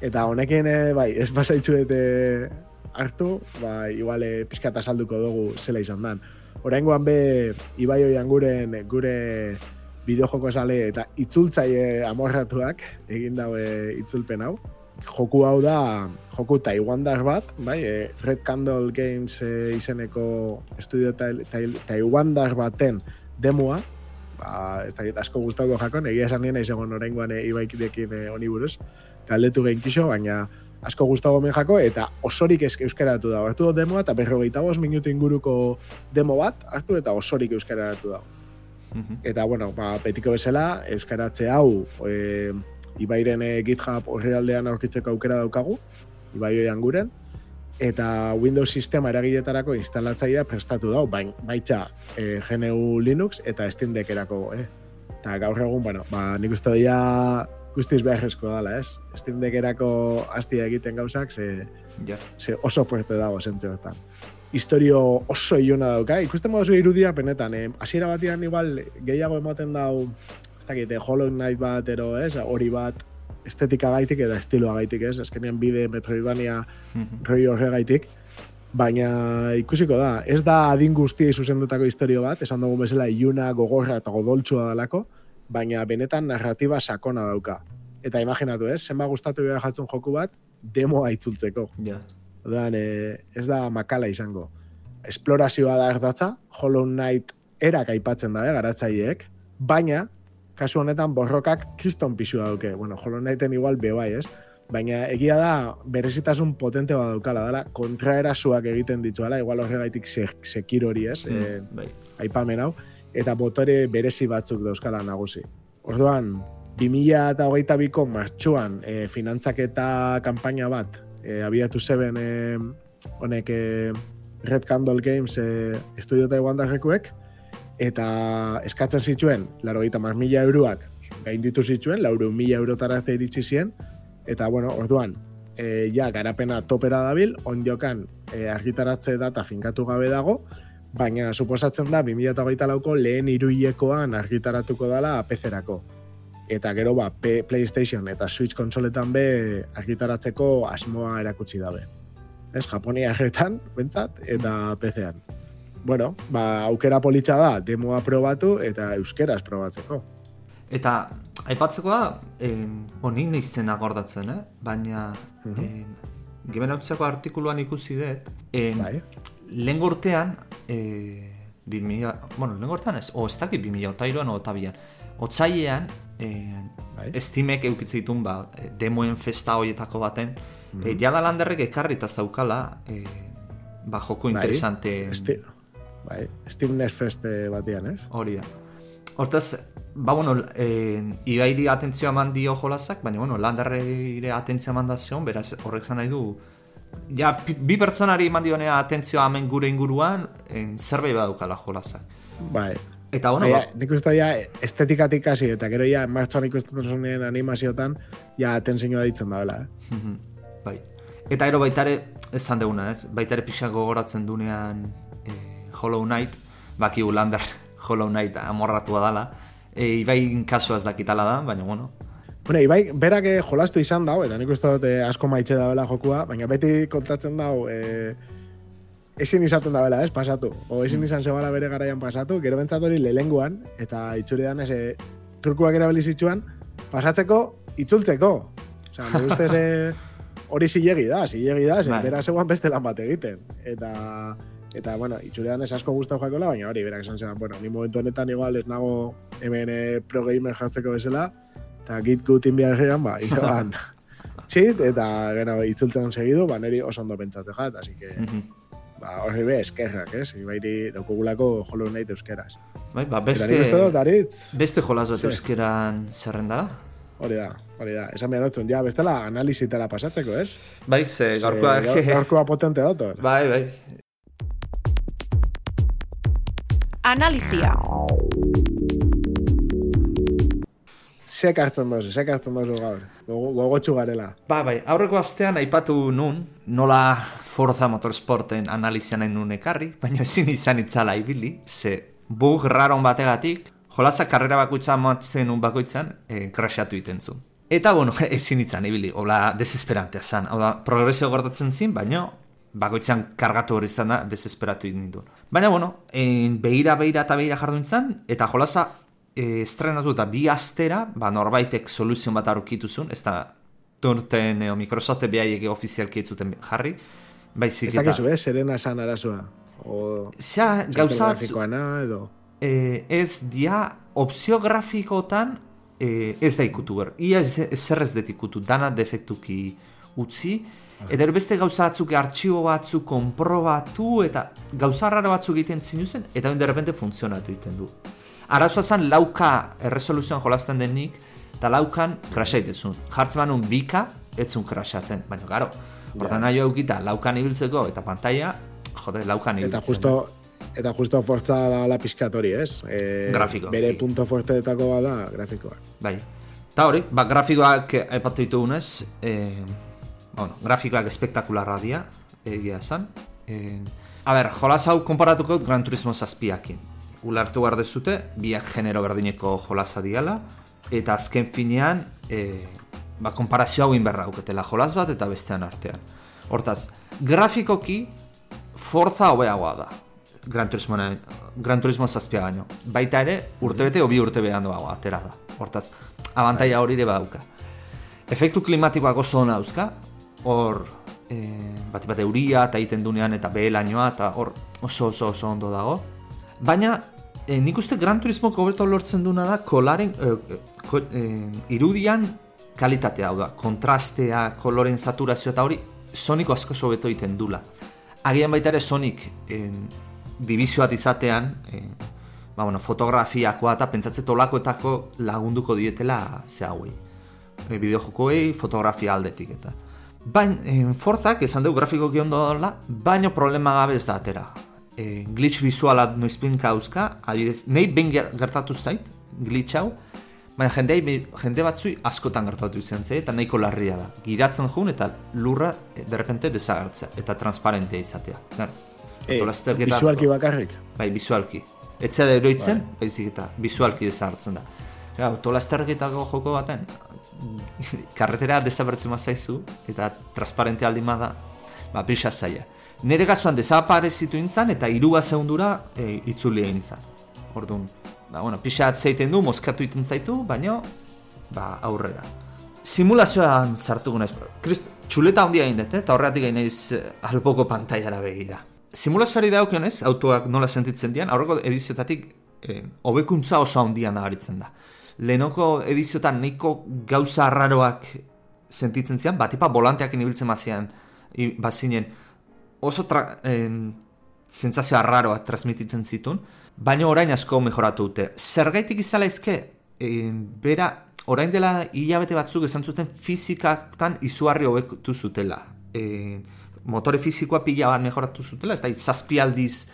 Eta honekin, eh, bai, ez basaitzu eta hartu, ba, igual eh, pixka eta salduko dugu zela izan dan. Horrengoan be, Ibai oian guren, gure bideojoko sale eta itzultzaile amorratuak egin daue itzulpen hau. Joku hau da, joku taiwandar bat, bai, eh, Red Candle Games eh, izeneko estudio tai- tai- taiwandar baten demoa, ba, ez da asko gustatuko jakon, egia esan nien aizegon oraingoan e, ibaikidekin e, honi buruz, galdetu gehin kiso, baina asko gustago men jako, eta osorik euskaratu dago. Hartu demoa, eta berrogeita bost minutu inguruko demo bat, hartu eta osorik euskaratu dago. Mhm. Eta, bueno, ba, betiko bezala, euskaratze hau, e, Ibairen e, GitHub horri aldean aurkitzeko aukera daukagu, Ibai oian guren, eta Windows sistema eragiletarako instalatzailea prestatu dau, bain, baita e, GNU Linux eta Steam Deckerako, eh? Eta gaur egun, bueno, ba, nik uste doia guztiz beharrezko dala, ez? Steam Deckerako hastia egiten gauzak, ze, Ja. ze oso fuerte dago zentzeotan. Historio oso iluna dauka, ikusten modu irudia penetan, eh? hasiera batean igual gehiago ematen dau, dakit, Hollow Knight bat, ero, ez, hori bat, estetika gaitik eta estiloa gaitik, ez, azkenean bide Metroidvania Mhm. roi horregaitik, baina ikusiko da, ez da adin guztiei zuzendutako historio bat, esan dugu bezala iluna, gogorra eta godoltsua dalako, baina benetan narratiba sakona dauka. Eta imaginatu ez, zenba gustatu behar jatzen joku bat, demoa itzultzeko. Ja. Orduan, eh, ez da makala izango. Esplorazioa da erdatza, Hollow Knight erak aipatzen da, eh, garatzaileek, baina, kasu honetan borrokak kriston pisua dauke. Bueno, Hollow Knighten igual bebai, ez? Baina egia da, berezitasun potente bat daukala, dela, kontraerasuak egiten dituela, igual horregaitik se, sekiro hori, ez? Mm, Eh, bai. aipamen hau, eta botore berezi batzuk dauzkala nagusi. Orduan, 2008ko martxuan e, finantzaketa kanpaina bat e, abiatu zeben e, honek e, Red Candle Games e, estudio taiwandarrekuek eta eskatzen zituen, laro gita mila euroak gain ditu zituen, lauro mila eurotara arte iritsi ziren, eta bueno, orduan, e, ja, garapena topera dabil, ondiokan e, argitaratze data finkatu gabe dago, baina suposatzen da 2008 lauko lehen iruilekoan argitaratuko dala PC-erako. Eta gero ba, P PlayStation eta Switch konsoletan be argitaratzeko asmoa erakutsi dabe. Ez, Japonia erretan, bentsat, eta PC-an. Bueno, ba, aukera politxa da, demoa probatu eta euskeraz probatzeko. Eta aipatzeko da, honi neizten agordatzen, eh? baina Mhm. en, Gimenautzeko artikuluan ikusi dut, en, Bai, lehen urtean, e, 2000, bueno, lehen urtean ez, o ez dakit 2008an o eta bian, otzailean, e, bai. Steamek eukitze ditun, ba, e, demoen festa hoietako baten, e, jada landerrek ekarrita zaukala, e, ba, joko Bai. interesante Esti, bai, Steam Next Fest eh, batean, ez? hori da. Hortaz, ba, bueno, e, ibairi atentzioa eman dio jolasak, baina, bueno, landerreire atentzioa eman da zion, beraz, horrek zan nahi du, ja, bi pertsonari eman dionea atentzioa hemen gure inguruan, en, zerbait badukala jolasak. Bai. Eta, bueno, Baina, ba, nik uste ja estetikatik hasi eta gero ja martxoan ikusten zuen animaziotan ja atentzioa ditzen da, eh? Mhm, bai. Eta ero baitare, esan deguna, ez? Baitare pixak gogoratzen dunean Hollow Knight, baki Lander Hollow Knight amorratua dala, e, ibai kasua ez dakitala da, baina, bueno, Bueno, Ibai, berak eh, jolastu izan dau, eta nik uste dut eh, asko maitxe dagoela jokua, baina beti kontatzen dau, eh, ezin izaten dagoela, ez, pasatu. O ezin izan zebala bere garaian pasatu, gero bentsat hori lehenguan, eta itxuridan ez, eh, trukuak erabili pasatzeko, itzultzeko. Osea, nire ustez eh, hori zilegi da, zilegi da, ze, Bai. bera zegoan beste lan bat egiten. Eta, eta bueno, itxuridan ez asko gustau jakola, baina hori, berak esan zegoen, bueno, ni momentu honetan igual ez nago hemen eh, pro gamer jartzeko bezala, eta git gutin biharrean, ba, izan txit, eta gero itzultzen segidu, ba, niri oso ondo pentsatzen jat, así que, mhm. ba, horri be, eskerrak, ez? Ibairi daukugulako Hollow Knight euskeraz. bai, ba, uste dut, beste, aritz, beste jolas bat euskeran zerrendara? hori da, hori da, esan behar dutzen, ja, bestela analizitara pasatzeko, ez? Bai, ze, gaurkoa, gaur- Gaurkoa potente dator. bai, bai, analizia. Zek hartzen dozu, zek hartzen dozu gaur. Gogo- Gogotsu garela. Ba, bai, aurreko astean aipatu nun, nola Forza Motorsporten analizian nahi nun ekarri, baina ezin izan itzala ibili, ze bug raron bategatik, jolaza karrera bakoitza amatzen nun bakoitzan, e, crashatu iten zuen. Eta, bueno, ezin itzan ibili, hola desesperantea zan. Hau da, progresio gertatzen zin, baina bakoitzan kargatu hori izan da, desesperatu ninduen. Baina, bueno, e, behira, behira eta behira jardun zan, eta jolaza e, estrenatu eta bi astera, ba, norbaitek soluzion bat aurkitu zuen, ez da turten eo Microsoft behaiek ofizialki ez zuten jarri, baizik Ez dakizu, eh? Serena esan arazua. O... Zea, gauza edo... e, ez dia opzio grafikotan e, ez da ikutu ber. Ia ez, ez zer ez dut ikutu, dana defektuki utzi. Eta ero beste gauza batzuk, artxibo batzuk, konprobatu, eta gauza raro batzuk egiten zinuzen, eta de repente funtzionatu egiten du. Arazoa zen lauka erresoluzioan jolasten denik, eta laukan krasha itezun. Jartzen manun bika, ez zun krashatzen. Baina, garo, hortan nahi eukita laukan ibiltzeko, eta pantalla, jode, laukan ibiltzen. Eta justo, eta justo fortza da la pizkat hori, ez? E, Grafiko, Bere punto fuerteetako bada grafikoa. Bai. Eta hori, ba, grafikoak aipatu ditugunez, e, bueno, grafikoak espektakularra dira, egia esan. E, a ber, jolas hau konparatuko Gran Turismo zazpiakin. Ulartu behar dezute, biak genero berdineko jolasa diala, eta azken finean, e, ba, konparazio hau inberra auketela jolas bat eta bestean artean. Hortaz, grafikoki, forza hobeagoa da. Gran Turismo, Gran Turismo zazpia baino. Baita ere, urtebete o bi urte behandoago atera da. Hortaz, abantaia hori ere badauka. Efektu klimatikoak oso ona dauzka, hor e, bat bat euria eta egiten dunean eta behelainoa eta hor oso oso oso ondo dago. Baina e, nik uste Gran Turismo hobeto lortzen duna da kolaren, e, ko, e, irudian kalitatea hau da, kontrastea, koloren saturazio eta hori Soniko asko hobeto egiten dula. Agian baita ere Sonic en, dibizio bat izatean, e, ba, bueno, fotografiakoa eta pentsatzet olakoetako lagunduko dietela ze hauei. E, bideojokoei fotografia aldetik eta. Baina, en, Forzak esan dugu grafikoki ondo dela, baino problema gabe ez da atera. E, glitch visuala noizpinka hauzka, adibidez, nahi behin ger- gertatu zait, glitch hau, baina jendei, jende batzui askotan gertatu izan zei, eta nahiko larria da. Gidatzen jun eta lurra e, derrepente desagertzea, eta transparentea izatea. Gar, E, visualki bakarrik. Bai, bizualki. Ez zera eroitzen, baizik eta bizualki desagertzen da. Autolasterketako joko baten, karretera desabertzen zaizu eta transparente aldin bada, ba, pixa zaila. Nere gazuan desaparezitu intzan eta irua segundura e, itzuli egin zan. Orduan, ba, bueno, pixa atzeiten du, mozkatu iten zaitu, baino, ba, aurrera. Simulazioan sartu gunez, Krist, txuleta handia egin dut, eh, eta horregatik gain naiz eh, alboko pantailara begira. Simulazioari daukionez, autoak nola sentitzen dian, aurreko ediziotatik eh, hobekuntza oso handia nabaritzen da. Lehenoko ediziotan nahiko gauza arraroak sentitzen zian, batipa volanteak ibiltzen bazian, i- bazinen, oso tra, en, sentsazio arraroak transmititzen zitun, baina orain asko mejoratu dute. Zergaitik izala ezke, en, bera, orain dela hilabete batzuk esan zuten fizikatan izugarri hobetu zutela. En, motore fizikoa pila bat mejoratu zutela, ez da, zazpi aldiz,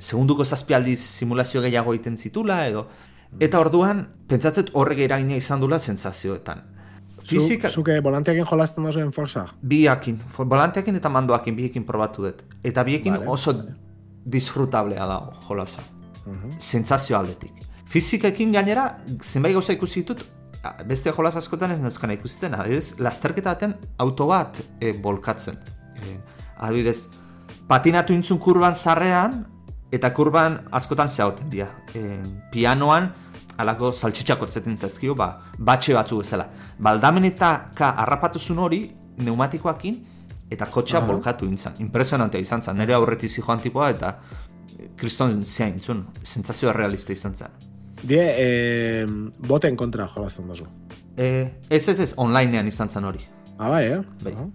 segunduko zazpi aldiz simulazio gehiago egiten zitula, edo, eta orduan, pentsatzet horrek eragina izan dula sentsazioetan. Fizika, Zu, zuke volanteakin jolasten dozuen Forza? biakin, volanteakin eta mandoakin biekin probatu dut. Eta biekin Vale, oso disfrutablea da jolasa. Sentsazio aldetik. Fizikekin gainera, zenbait gauza ikusi ditut, beste jolas askotan ez neuzkan ikusiten, adibidez, lasterketa baten auto bat e, bolkatzen. E, adibidez, patinatu intzun kurban zarrean, eta kurban askotan zehauten dira. E, pianoan, alako saltxitxako zetin zaizkio, ba, batxe batzu bezala. Baldamen eta ka harrapatuzun hori, pneumatikoakin, eta kotxa bolkatu intzan. Impresionantea izan zen, nire aurreti zijoan tipoa, eta kriston zein zuen, sentsazio realista izan zen. Die, e, boten kontra jolasten dozu. E, ez ez ez, onlinean izan zen hori. Ah, bai, eh? Bai. Aha.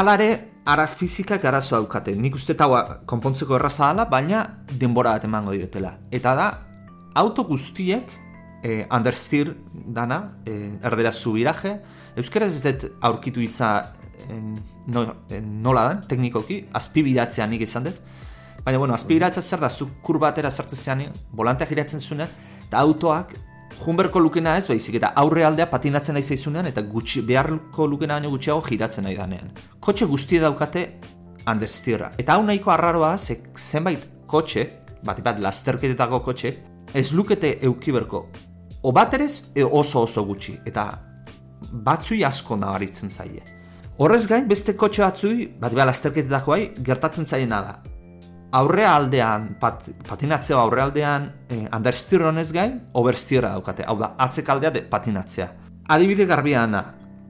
Alare, ara fizikak arazo daukate. Nik uste eta konpontzeko erraza dela, baina denbora bat emango diotela. Eta da, auto guztiek, eh, understeer dana, eh, erdera zubiraje, euskaraz ez dut aurkitu hitza eh, no, eh, nola dan, teknikoki, azpibidatzean nik izan dut, Baina, bueno, aspiratza zer da, zu kurba atera sartzen zean, volantea giratzen zuenean, eta autoak junberko lukena ez baizik, eta aurre aldea patinatzen nahi zaizunean, eta gutxi, beharko lukena baino gutxiago giratzen nahi danean. Kotxe guztie daukate understeerra. Eta hau nahiko arraroa, ze, zenbait kotxe, bat bat lasterketetako kotxe, ez lukete eukiberko. Baterez, e oso oso gutxi. Eta batzui asko nabaritzen zaie. Horrez gain, beste kotxe batzui, bat bat lasterketetakoai, gertatzen zaiena da. Aurre aldean, pat, patinatzea aurre aldean, eh, understeer honez gain, oversteera daukate. Hau da, atzek aldea de patinatzea. Adibide garbiana,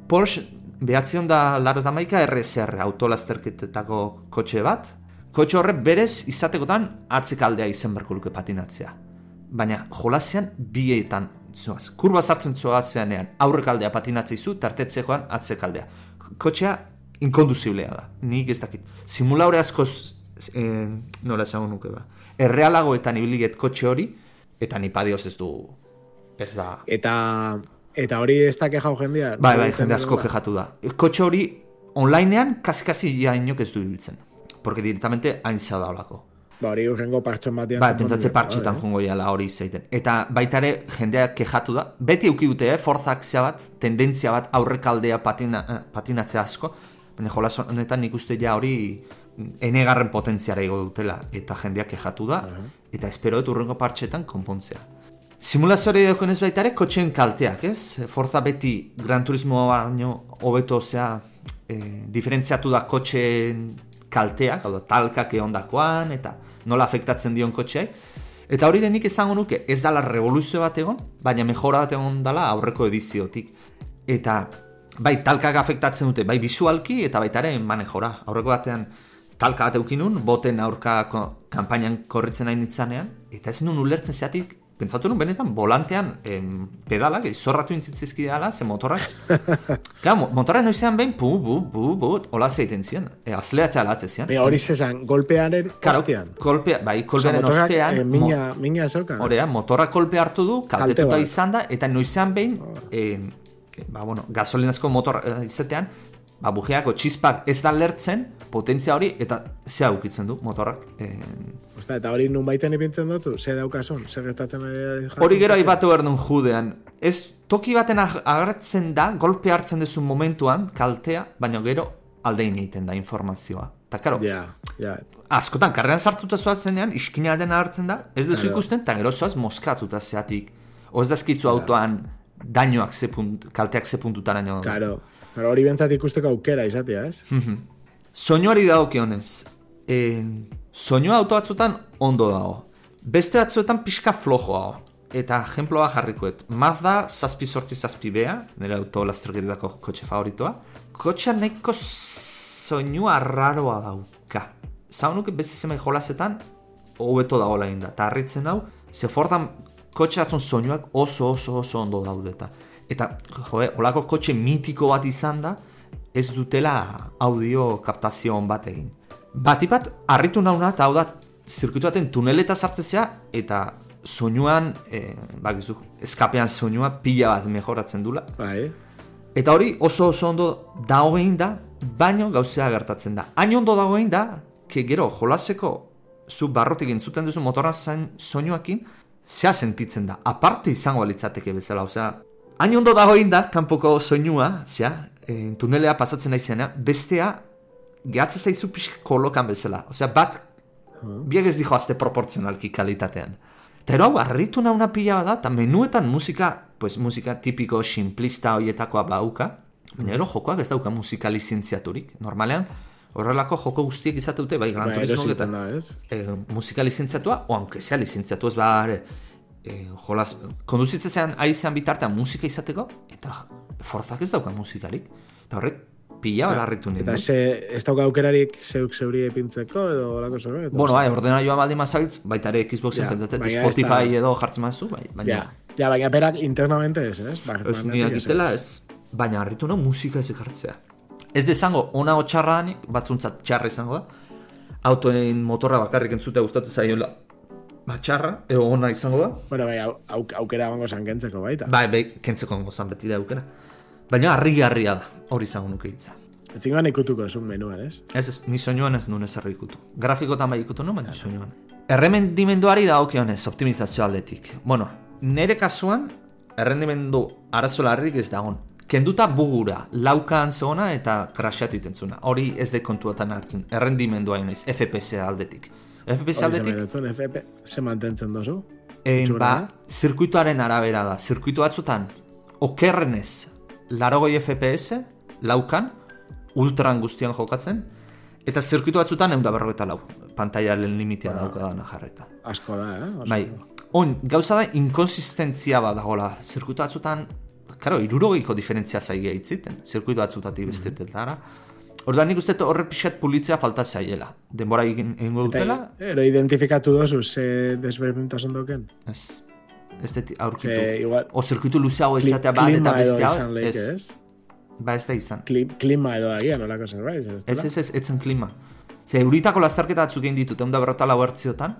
Porsche behatzion da laro eta maika RSR autolasterketetako kotxe bat, kotxe horre berez izatekotan atzekaldea izen berko patinatzea. Baina jolasean bietan zoaz. Kurba sartzen zoazeanean aurrekaldea patinatzea izu, tartetzekoan atzekaldea. Kotxea inkonduziblea da, nik ez dakit. Simulaure asko, eh, nola esango nuke ba. Errealagoetan ibiliget kotxe hori, eta ni padioz ez du, ez da, Eta eta hori ez da kejau jendea. Bai, bai, jende asko kejatu da. Kotxe hori onlinean kasi-kasi ja inok ez du ibiltzen. Porque directamente hain zau da olako. Ba, hori urrengo partxon batean. Bai, pentsatze partxetan jongo jala hori zeiten. Eta baita ere jendeak kejatu da. Beti euki dute, eh, forzak bat, tendentzia bat aurrekaldea patina, eh, patinatzea asko. Baina jolas honetan nik uste ja hori enegarren potentziara igo dutela. Eta jendeak kejatu da. Eta espero dut urrengo partxetan konpontzea. Simulazioari daukonez baita ere, kotxeen kalteak, ez? Forza beti Gran Turismo baino hobeto, osea, e, diferentziatu da kotxeen kalteak, hau da, talkak egondakoan, eta nola afektatzen dion kotxeai. Eta hori denik esango nuke, ez dala revoluzio bat egon, baina mejora bat egon dala aurreko ediziotik. Eta, bai, talkak afektatzen dute, bai, bisualki, eta baita ere, manejora. Aurreko batean, talka bat eukinun, boten aurka kanpainan korritzen nahi nitzanean, eta ez nun ulertzen zeatik, pentsatu nun benetan, volantean em, pedalak, zorratu intzitzizki dela, ze motorrak. Mo- motorrak noizean behin, pu, bu, bu, bu, hola zeiten ziren. E, azleatzea alatze ziren. Baina hori zezan, golpearen Claro, ostean. kolpea, bai, Osea, kolpearen motorrak, ostean, eh, mo- mina, mina zeukan. Horea, motorra kolpe hartu du, kaltetuta izan da, eta noizean behin, eh, ba, bueno, gasolinazko motor eh, izatean, ba, bujeako txispak ez da lertzen, potentzia hori, eta ze ukitzen du motorrak. Eh, Osta, eta hori nun baiten ipintzen dutzu, ze daukasun, ze gertatzen ari hori gero aipatu behar duen judean. Ez, toki baten ag- agertzen da, golpe hartzen duzu momentuan, kaltea, baina gero aldein egiten da informazioa. Eta, karo, Ja, ja. askotan, karreran sartuta zoazenean, iskina den hartzen da, ez duzu ikusten, eta gero zoaz moskatuta zeatik. Oz dazkitzu autoan dañoak ze punt, kalteak ze puntutara nio. Karo. Pero hori bentzat ikusteko aukera izatea, ez? Soinuari dagokionez, e, soinua auto batzutan ondo dago. Beste batzuetan pixka flojo dago. Eta ejemploa jarrikoet. Mazda zazpi sortzi zazpi bea, nire auto lasterketako kotxe favoritoa. Kotxea nahiko soinua raroa dauka. Zaunuke beste zemai jolasetan, hobeto dagoela egin da. Eta harritzen hau, ze fordan kotxe batzun soinuak oso oso oso ondo daudeta. Eta, joe, holako kotxe mitiko bat izan da, ez dutela audio kaptazio on bat egin. Batipat, harritu nauna, eta hau da, zirkuitu baten tuneleta sartzezea, eta soinuan, e, bakizu, eskapean soinua pila bat mejoratzen dula. Bai. Eta hori oso oso ondo dagoen da, baino gauzea gertatzen da. Hain ondo dagoen da, ke gero jolaseko zu barrotik entzuten duzu motorra zain soinuakin, zea sentitzen da. Aparte izango litzateke bezala, osea, hain ondo dagoen da, kanpoko soinua, zea, e, tunelea pasatzen naizena, bestea, gehatzen zaizu pixka kolokan bezala. Osea, bat, biak ez dijo azte proportzionalki kalitatean. Eta ero hau, harritu nauna pila da, eta menuetan musika, pues musika tipiko simplista hoietakoa bauka, baina ero jokoak ez dauka musika lizentziaturik. Normalean, horrelako joko guztiek izate dute, bai, Gran Bai, Turismo eta ez? eh, musika lizentziatua, o aunque sea lizentziatu ez bare, eh, jolas, konduzitzean aizean bitartean musika izateko, eta forzak ez dauka musikarik. Eta horrek pila bat harritu nire. Eta ze, ez dauka aukerarik zeuk zeuri epintzeko edo olako zerbait? Bueno, bai, ordenagailoa baldin mazabitz, baita ere Xboxen Ja, pentsatzen, Spotify da- edo jartzen mazu, bai, baina Ja, ja, baina berak internamente ez, ez? Ba, ez barnetik niak ez, itela ez, baina harritu nahi musika ez ekartzea. Ez desango, ona o txarra danik, batzuntzat txarra izango da, autoen motorra bakarrik entzutea gustatzen zaiola, ba txarra, edo ona izango da, Bueno, bai, au, au, aukera bango zankentzeko baita. bai, bai, kentzeko gozan beti da aukera. Baina harri harria da, hori izango nuke hitza. Etzingoan ikutuko zuen menuan, ez? Ez ez, ni soinuan ez nuen ezer ikutu. Grafikotan bai ikutu nuen, baina soinuan. Erremendimenduari da okionez, optimizazio aldetik. Bueno, nire kasuan, errendimendu arazo larrik ez dagon. Kenduta bugura, laukan zeona eta krasatu iten zuna. Hori ez de kontuatan hartzen, errendimendua naiz, FPS aldetik. FPS aldetik, zemeretzen, FP, ze mantentzen dozu? Eh, Itxura, ba, zirkuituaren arabera da. Zirkuitu batzutan, okerrenez, larogoi FPS, laukan, ultran guztian jokatzen, eta zirkuitu batzutan egun da berrogeita lau. Pantaialen limitea dauka dana jarreta. Asko da, eh? Bai, on, gauza da, inkonsistentzia bat dagoela. Zirkuitu batzutan, karo, irurogeiko diferentzia zaigia itziten, zirkuitu batzutatik bestetetara. Orduan nik uste horre pixat pulitzea falta zaiela. Denbora egin egingo dutela, ero identifikatu dozu, ze desberdintasun doken? ez. Ez dut aurkitu. Ze, igual, O zirkuitu luzeago izatea bat eta beste hau, ez. ez? Ba ez da izan. Kli- Klima edo agian, olako zerbait, ez? Ez, ez, etzen klima. Ze euritako lastarketa batzuk egin ditut, egun da berrota lau ertziotan,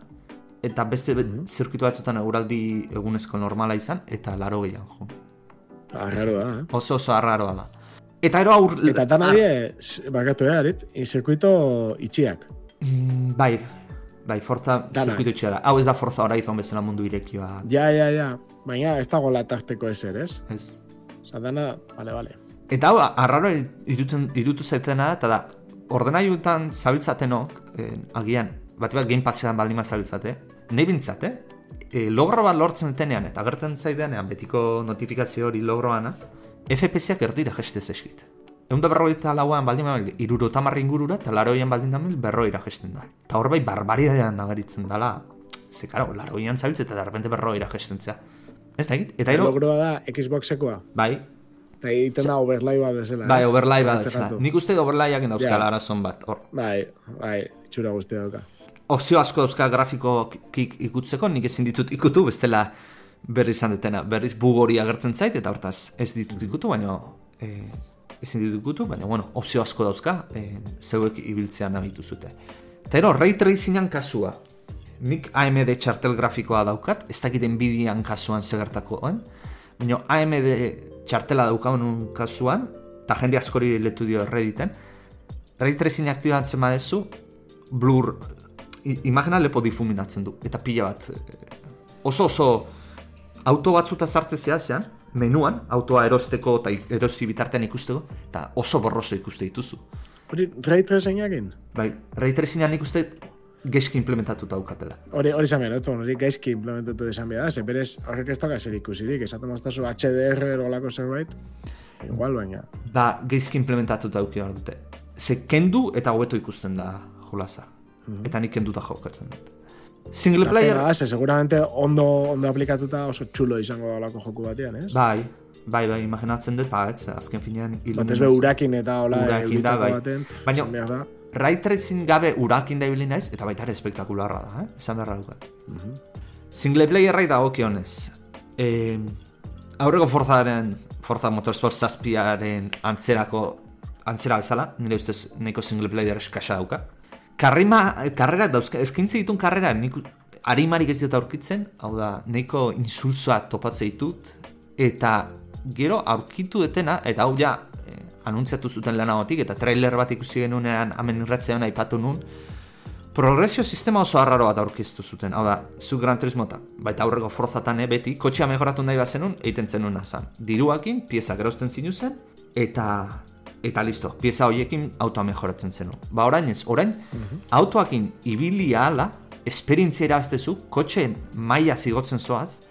eta beste mm Mhm. zirkuitu batzutan eguraldi egunezko normala izan, eta laro gehiago. Jo. Arraro da, eh? Oso oso arraroa da. Eta ero aur... Eta tan adie, s- bakatu eh, arit, zirkuito itxiak. Mm, bai, bai, forza zirkuitu itxea da. Hau ez da forza horizon bezala mundu irekioa. Ja, ja, ja. Baina ez dago latarteko ezer, ez? Ez. Osa, dana, bale, bale. Eta hau, arraro irutzen, irutu zaitena da, eta da, ordenailutan zabiltzatenok, eh, agian, bat bat game passean baldima zabiltzate, nahi bintzat, eh? E, logro bat lortzen detenean, eta gertzen zaidenean, betiko notifikazio hori logroana, FPS-ak erdira gestez eskit. Egun da berrogeita lauan baldin mabil, iruro ingurura, eta laroian baldin damil, berroira gesten da. Eta hor bai, barbaridadean nagaritzen dala, ze karo, laroian zabiltze eta derrepente berroira gesten zea. Ez da egit? Eta ero, Logroa da Xboxekoa. bai, Eta egiten da overlay bat bezala. bai, overlay bat ezela. Nik uste overlayak dauzkala Ja. arazon bat, hor. Bai, bai, txura guztia dauka. Opzio asko dauzka grafikoak ikutzeko, nik ezin ditut ikutu, bestela berri izan detena. Berriz bug hori agertzen zait, eta hortaz ez ditut ikutu, baina e, ezin ditut ikutu, baina bueno, opzio asko dauzka, e, zeuek ibiltzean nabitu zute. Eta ero, ray tracingan kasua. Nik AMD txartel grafikoa daukat, ez dakit Nvidian kasuan segertakoen, baina AMD txartela daukagun kasuan, eta jende askori letu dio Redditen, ray tracing aktibatzen badezu, blur, imagina lepo difuminatzen du, eta pila bat. eh, Oso oso auto batzuta sartze zehazean, menuan, autoa erosteko eta erosi bitartean ikusteko, eta oso borroso ikuste dituzu. Hori, ray tracingakin? Bai, ray tracingan ikuste geski implementatuta daukatela. Hori, hori izan behar, ez hori gaizki implementatu desan behar, ze berez horrek ez dago zer ikusirik, esaten maztazu HDR olako zerbait, igual baina. Ba, geizki implementatuta dauki behar dute. Ze kendu eta hobeto ikusten da jolasa. Eta nik kenduta jokatzen dut. Single player... pena da, ze seguramente ondo, ondo aplikatuta oso txulo izango da joku batean, ez? Bai, bai, bai, imaginatzen dut, ba, ez, azken finean... Batez be iluminazio- urakin eta hola Urakin da, euritako bai. baten, Baina- da. Ray tracing gabe urakin da ibili naiz, eta baita ere espektakularra da, eh? Esan beharra dukat. Single playerrai da okionez. E, aurreko forzaren, Forza Motorsport zazpiaren antzerako, antzera bezala, nire ustez nahiko single player eskasa dauka. Karrima, karrera dauzka, eskintze ditun karrera, nik harimarik ez dut aurkitzen, hau da, nahiko insultzoa topatze ditut, eta gero aurkitu etena, eta hau ja, eh, anuntziatu zuten lanagotik, eta trailer bat ikusi genunean hemen irratzean aipatu nun, progresio sistema oso arraro bat aurkeztu zuten. Hau da, zu Gran Turismo baita aurreko forzatan eh, beti, kotxea mejoratu nahi bazenun, egiten zenuna zan. Diruakin, pieza gerozten zinu zen, eta eta listo, pieza horiekin autoa mejoratzen zenun. Ba orain ez, orain, autoakin ibili ala, esperientzia irabaztezu, kotxeen maila zigotzen zoaz,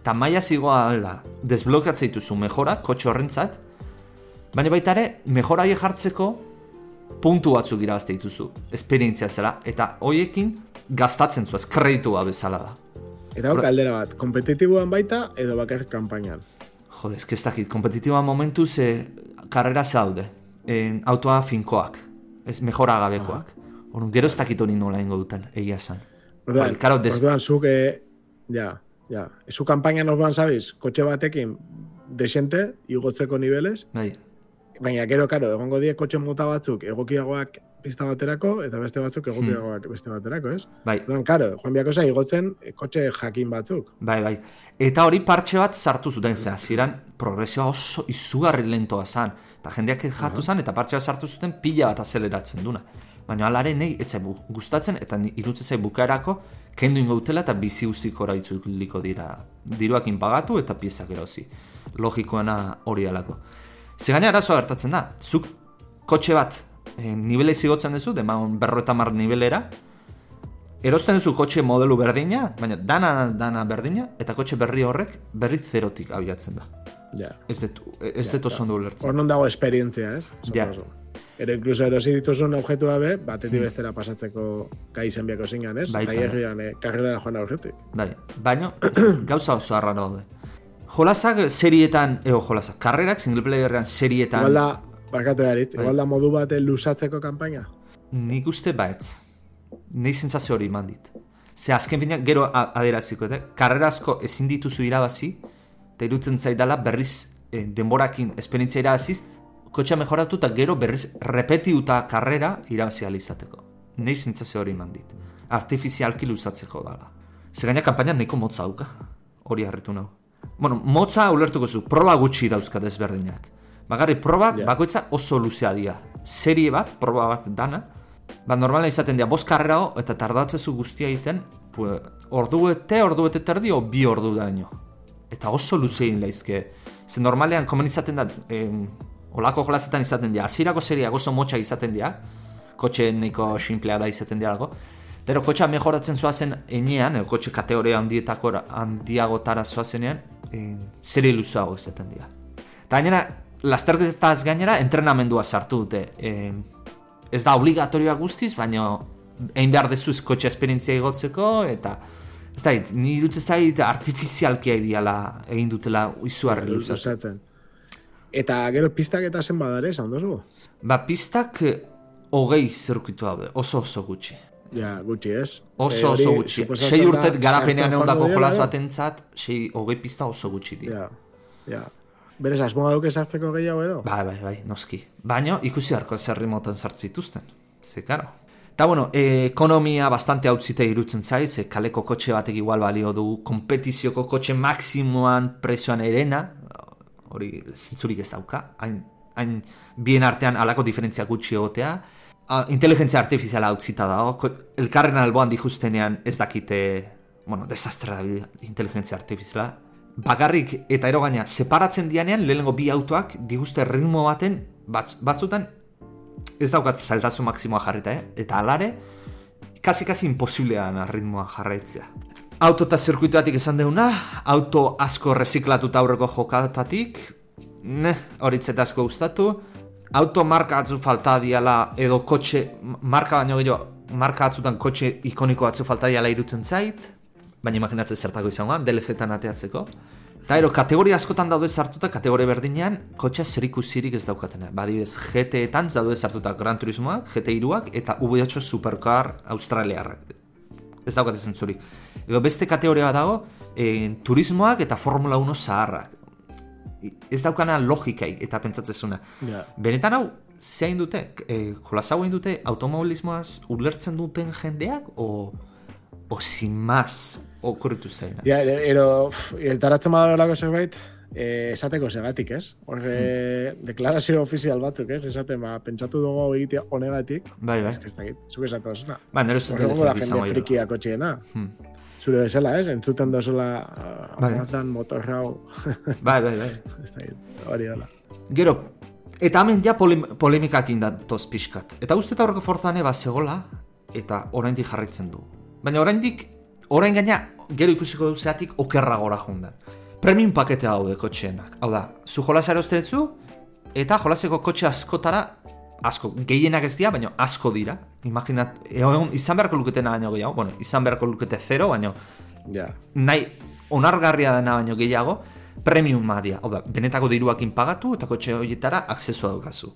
eta maila zigoa ala, desblokeatzen dituzu mejora, kotxe horrentzat, baina baita ere, mejora jartzeko, puntu batzuk irabazte dituzu, esperientzia zela, eta hoiekin gastatzen zuaz, kreditua bezala da. Eta hor galdera bat, kompetitiboan baita edo bakarrik kanpainan. Jode, ez dakit, kompetitiba momentu ze karrera zaude, en, autoa finkoak, ez mejora gabekoak. Orduan, gero ez dakit hori nola ingo duten, egia esan. Orduan, karo, des- orduan zuk, eh, ja, ja, zu kanpainan orduan zabiz, kotxe batekin desente, igotzeko niveles, Bai, Baina, gero, karo, egongo die kotxe mota batzuk egokiagoak pista baterako, eta beste batzuk egokiagoak beste baterako, ez? Bai, Orduan, karo, joan biako igotzen kotxe jakin batzuk. bai, bai. Eta hori partxe bat sartu zuten, ze hasieran progresioa oso izugarri lentoa zan. Eta jendeak jatu zan, eta partxe bat sartu zuten pila bat azeleratzen duna. Baina alare nahi, etzai gustatzen, eta irutze zai bukaerako, kendu ingo dutela eta bizi guztiko ora itzuliko dira. Diruakin pagatu eta piezak erosi. Logikoena hori alako. Ze gaina arazoa gertatzen da, zuk kotxe bat e, nivele zigotzen duzu, demagun berro eta mar nivelera, erosten duzu kotxe modelu berdina, baina dana dana berdina, eta kotxe berri horrek berri zerotik abiatzen da. Ja. Ez dut, ez dut oso ondo ulertzen. Hor non dago esperientzia, ez? Ja. Ero incluso erosi dituzun objektu be, batetik bestera pasatzeko gai zen biako zingan, ez? Hmm. Baita. Eta eh, karrera joan aurretik. Bai, baina gauza oso arra daude. Jolasak serietan, eo jolasak, karrerak single playerrean serietan, Igual da, barkatu edarit, Bai. igual da modu bat lusatzeko kanpaina? nik uste baetz. Nei sentsazio hori eman dit. Ze azken finean, gero a- adieraziko, eta karrerazko ezin dituzu irabazi, eta irutzen zaidala berriz eh, denborakin esperientzia irabaziz, kotxa mejoratu eta gero berriz repetiuta karrera irabazi ahal izateko. Nei sentsazio hori eman dit. Artifizialki luzatzeko dala. Ze gaina kanpaina nahiko motza dauka. Hori harritu nau. Bueno, motza ulertuko zu, proba gutxi dauzka desberdinak. Bagarri, probak Ja. bakoitza oso luzea dira. Serie bat, proba bat dana, ba normala izaten dira, bost karrera eta tardatzezu guztia egiten, pu- ordu bete, ordu bete terdi, o bi ordu daño. Eta oso luze egin laizke. Ze normalean, komen izaten da, em, olako jolazetan izaten dira, azirako seriak oso motxak izaten dira, kotxe nahiko simplea da izaten diralako, Pero kotxa mejoratzen zoazen enean, edo kotxe kategoria handietako handiagotara zoazenean, e, serie luzeago izaten dira. Eta gainera, lasterketaz gainera, entrenamendua sartu dute. E, ez da obligatorioa guztiz, baina egin behar dezuz kotxe esperientzia igotzeko, eta ez da, ni irutze zait artifizialki egiala egin dutela izuarri luzatzen. Eta gero pistak eta zen badare, esan dozu? Ba, pistak eh, hogei zirkuitu daude, oso oso gutxi. Ja, gutxi ez. Oso Eh, oso gutxi. Sei urtet garapenean joango jolas direla, batentzat, sei hogei pista oso gutxi dira. Ja, ja. Berez, asmoa duke sartzeko gehiago edo? Bai, bai, bai, noski. Baina ikusi harko zerri moten sartzituzten. Ze, karo. Eta bueno, e, ekonomia bastante hautzite irutzen zaiz, ze kaleko kotxe batek igual balio du, kompetizioko kotxe maksimoan prezioan erena, hori zintzurik ez dauka, hain, hain bien artean alako diferentzia gutxi egotea, Ah, inteligentzia artifiziala utzita dago, elkarren alboan dijustenean ez dakite, bueno, desastra da inteligentzia artifiziala. Bakarrik eta ero gaina, separatzen dianean, lehenengo bi autoak diguzte ritmo baten, batz, batzutan ez daukat zailtasun maksimoa jarrita, eh? eta alare, kasi-kasi imposiblean ritmoa jarraitzea. Auto eta zirkuituatik esan deuna, auto asko reziklatuta aurreko jokatatik, ne, horitzet asko gustatu, auto marka atzu falta diala, edo kotxe, marka baino gehiago, marka atzutan kotxe ikoniko atzu falta diala irutzen zait, baina imaginatzen zertako izango, DLC-tan ateatzeko. Eta ero, kategoria askotan daude sartuta, kategoria berdinean, kotxa zerikusirik ez daukatena. Badibez, GT-etan daude sartuta Gran Turismoak, GT3ak, eta V8 Supercar Australiarrak. Ez daukate zentzurik. Edo beste kategoria bat dago, e, turismoak eta Formula 1 zaharrak. Ez daukana logikaik eta pentsatzezuna. Ja. Benetan hau, zein dute, e, jolas hau egin dute automobilismoaz ulertzen duten jendeak, o, o sin más okurritu zaina. Ja, ero, ero eltaratzen badagoelako zerbait, eh, esateko segatik, ez? Hor, eh, deklarazio ofizial batzuk, ez? Esaten, ba, pentsatu dugu hau egitea honegatik, Bai, bai. ez que dakit, zuk esatu osuna. Ba, nero ez Horrego da jende frikia kotxeena. Hmm. Zure bezala, ez? Entzuten dozula Bai. amatan motorrau, Bai, bai, bai. ez dakit, hori dela. Gero, eta hemen ja polim, polemikak indatoz pixkat. Eta uste eta horreko forzane bat zegola, eta oraindik jarraitzen du. Baina oraindik, orain gaina, gero ikusiko du zeatik okerra gora jundan. Premium paketea daude kotxeenak. Hau da, zu jolasa erosten zu, eta jolaseko kotxe askotara, asko, gehienak ez dira, baina asko dira. Imaginat, egon, izan beharko luketena baino gehiago, bueno, izan beharko lukete zero, baina Ja. nahi onargarria dena baino gehiago, premium madia. Hau da, benetako diruakin pagatu eta kotxe horietara aksesua daukazu.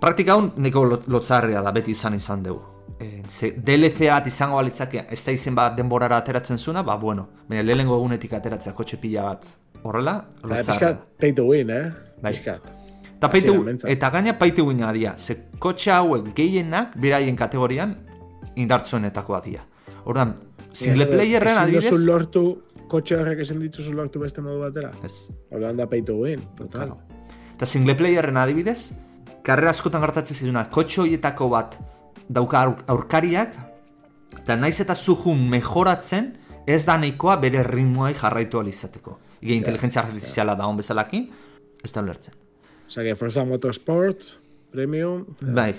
Praktika hon neko lot- lotzarria da, beti izan izan dugu. E, ze DLC bat izango balitzake, ez da izen bat denborara ateratzen zuna, ba bueno, baina lehenengo egunetik ateratzea kotxe pila bat horrela, Eta lotzarria. pixkat, pay to win, eh? Bai. Pixkat. Eta, behintzat. eta gaina paite guina dia, ze kotxe hauek gehienak beraien kategorian indartzuenetakoa dira. Ordan, single playerren Ezin adibidez... duzu lortu, kotxe horrek ezin dituzu lortu beste modu batera. Ez, Orduan da pay to win, total. Eta single playerren adibidez, karrera askotan gertatzen zizuna, kotxe horietako bat dauka aur- aurkariak, eta naiz eta zuhun mejoratzen, ez da nahikoa bere ritmoai jarraitu alizateko. Ige inteligentzia artifiziala da hon bezalakin, ez da ulertzen. Osa, Forza Motorsports, Premium, Bai.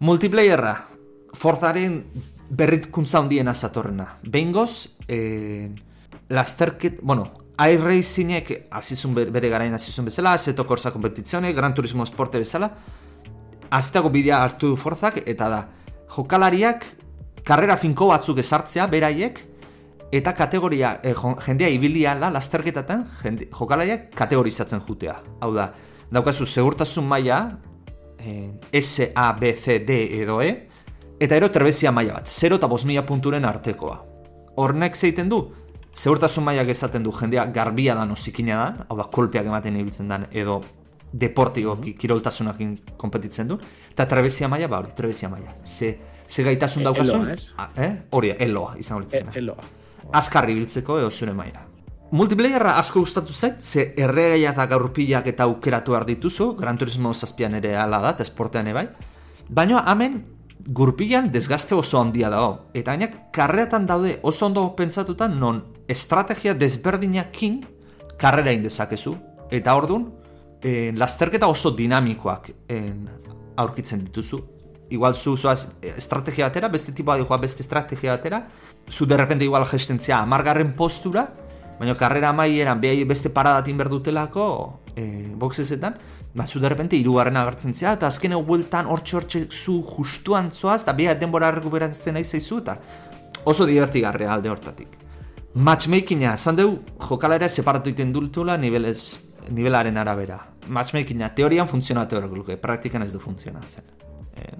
Multiplayerra, Forzaren berrikuntza handiena zatorrena. Behingoz, eh, lasterket, bueno, iRacingek azizun be- bere garain azizun bezala, Assetto Corsa kompetizione, Gran Turismo Esporte bezala, azteko bidea hartu du Forzak, eta da, jokalariak karrera finko batzuk ezartzea, beraiek, eta kategoria, jo- jendea ibiliala lasterketatan, jende, jokalariak kategorizatzen jutea. Hau da, daukazu segurtasun maila, eh, S, A, B, C, D edo E, eta ero trebezia maila bat, 0 eta 5 mila punturen artekoa. Hornek zeiten du, segurtasun mailak ezaten du jendea garbia da zikina da, hau da kolpeak ematen ibiltzen dan, edo deportiboki kiroltasunakin konpetitzen du, eta trebezia maila, ba hori, trebezia maila. Ze, ze gaitasun E- daukasun, eh? hori, eloa, izango e, litzen. eloa. azkar ibiltzeko edo zure maila. Multiplayerra asko gustatu zait, ze erregaia eta gaurpilak eta aukeratu behar dituzu, Gran Turismo zazpian ere ala da, eta esportean ere bai. Baina hemen gurpilan desgaste oso handia dago. Eta gaina karreatan daude oso ondo pentsatutan non estrategia desberdinakin karrera indezakezu. Eta ordun eh, lasterketa oso dinamikoak eh, aurkitzen dituzu. Igual zu zoaz eh, estrategia batera, beste tipo joa beste estrategia batera, zu derrepente igual gestentzia amargarren postura, baina karrera amaieran behai beste paradatin berdutelako eh, boxesetan, ba, zu derrepente irugarren agertzen zea, eta azken bueltan hortxe hortxe zu justuan zoaz, eta behar denbora rekuperatzen nahi zaizu, eta oso divertigarria alde hortatik. Matchmakinga, esan dugu, jokalera separatu egiten dutela nivelez, nivelaren arabera. Matchmakinga, teorian funtzionatu horrek luke, praktikan ez du funtzionatzen. Eh,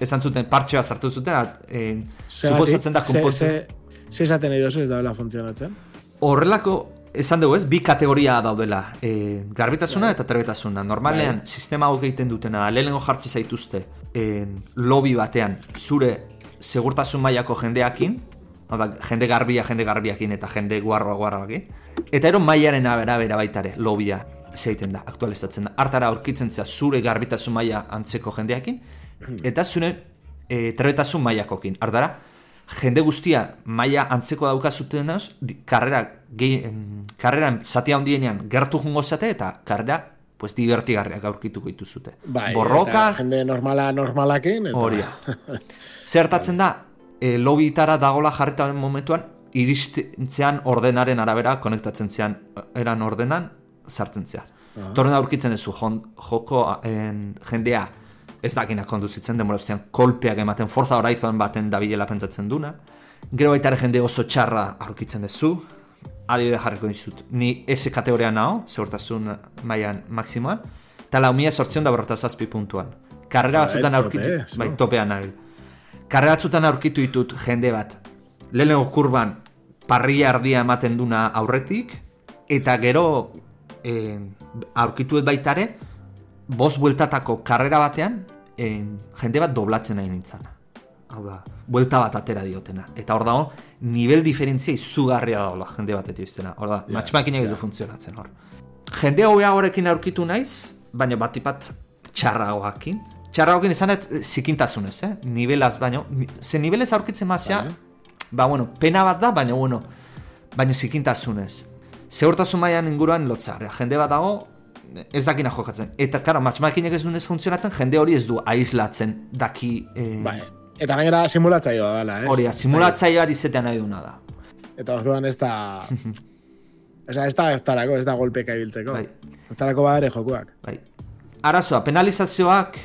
esan zuten, partxea sartu zuten, eh, suposatzen da Ze- konpontu. ze- Ze esaten nahi duzu ez dagoela funtzionatzen? Horrelako, esan dugu ez, bi kategoria daudela, e, garbitasuna eta trebetasuna. Normalean, Bai. sistema hau egiten dutena lehenengo jartzi zaituzte, e, lobby batean, zure segurtasun mailako jendeakin, hau da, jende garbia, jende garbiakin eta jende guarroa guarroakin, eta ero mailaren abera bera baitare, lobbya zeiten da, aktualizatzen da. Hartara aurkitzen zea zure garbitasun maila antzeko jendeakin, eta zure e, trebetasun mailakokin. Hartara, jende guztia maila antzeko daukazuten karrera, gehi, karrera zati handienean gertu jungo zate eta karrera pues, divertigarriak aurkituko dituzute. Bai, Borroka, jende normala normalakin. Eta... Hori. Zertatzen da, e, lobbytara dagola jarretaren momentuan, iristentzean ordenaren arabera konektatzen zean eran ordenan sartzen zea. Torren aurkitzen duzu joko en, jendea ez dakina konduzitzen denbora ostean kolpeak ematen forza horizon baten dabilela pentsatzen duna. Gero baita jende oso txarra aurkitzen duzu. Adibide jarriko dizut. Ni S kategoria nao, segurtasun mailan maksimoan. Eta lau mila sortzion da berrota zazpi puntuan. Karrera Bai, batzutan aurkitu, bai, topean nabil. Karrera batzutan aurkitu ditut jende bat. Lehenengo kurban parrilla ardia ematen duna aurretik, eta gero eh, aurkituet baitare, bost bueltatako karrera batean, eh, jende bat doblatzen nahi nintzana. Hau da, buelta bat atera diotena. Eta hor dago, nivel diferentzia izugarria dagoela jende batetik iztena. Hor da, Ja, matchmakinak ez du funtzionatzen hor. Jende hobea horrekin aurkitu naiz, baina batipat txarragoakin. Txarragoakin izan ez zikintasunez, eh? Nivelaz, baino, ze nivelez aurkitzen mazia, ba, bueno, pena bat da, baina, bueno, baina zikintasunez. Segurtasun mailan inguruan lotzarria. Jende bat dago, ez dakina jokatzen. Eta, karo, matchmakinek ez dunez funtzionatzen, jende hori ez du aislatzen daki... Eh, Bai. Eta gainera simulatzaioa dela, ez? Hori, da, simulatzaile bat izetean nahi duna da. Eta orduan ez da... Osa, ez da eztarako, ez da golpeka ibiltzeko. Bai. Eztarako badare jokuak. Bai. Arazoa, penalizazioak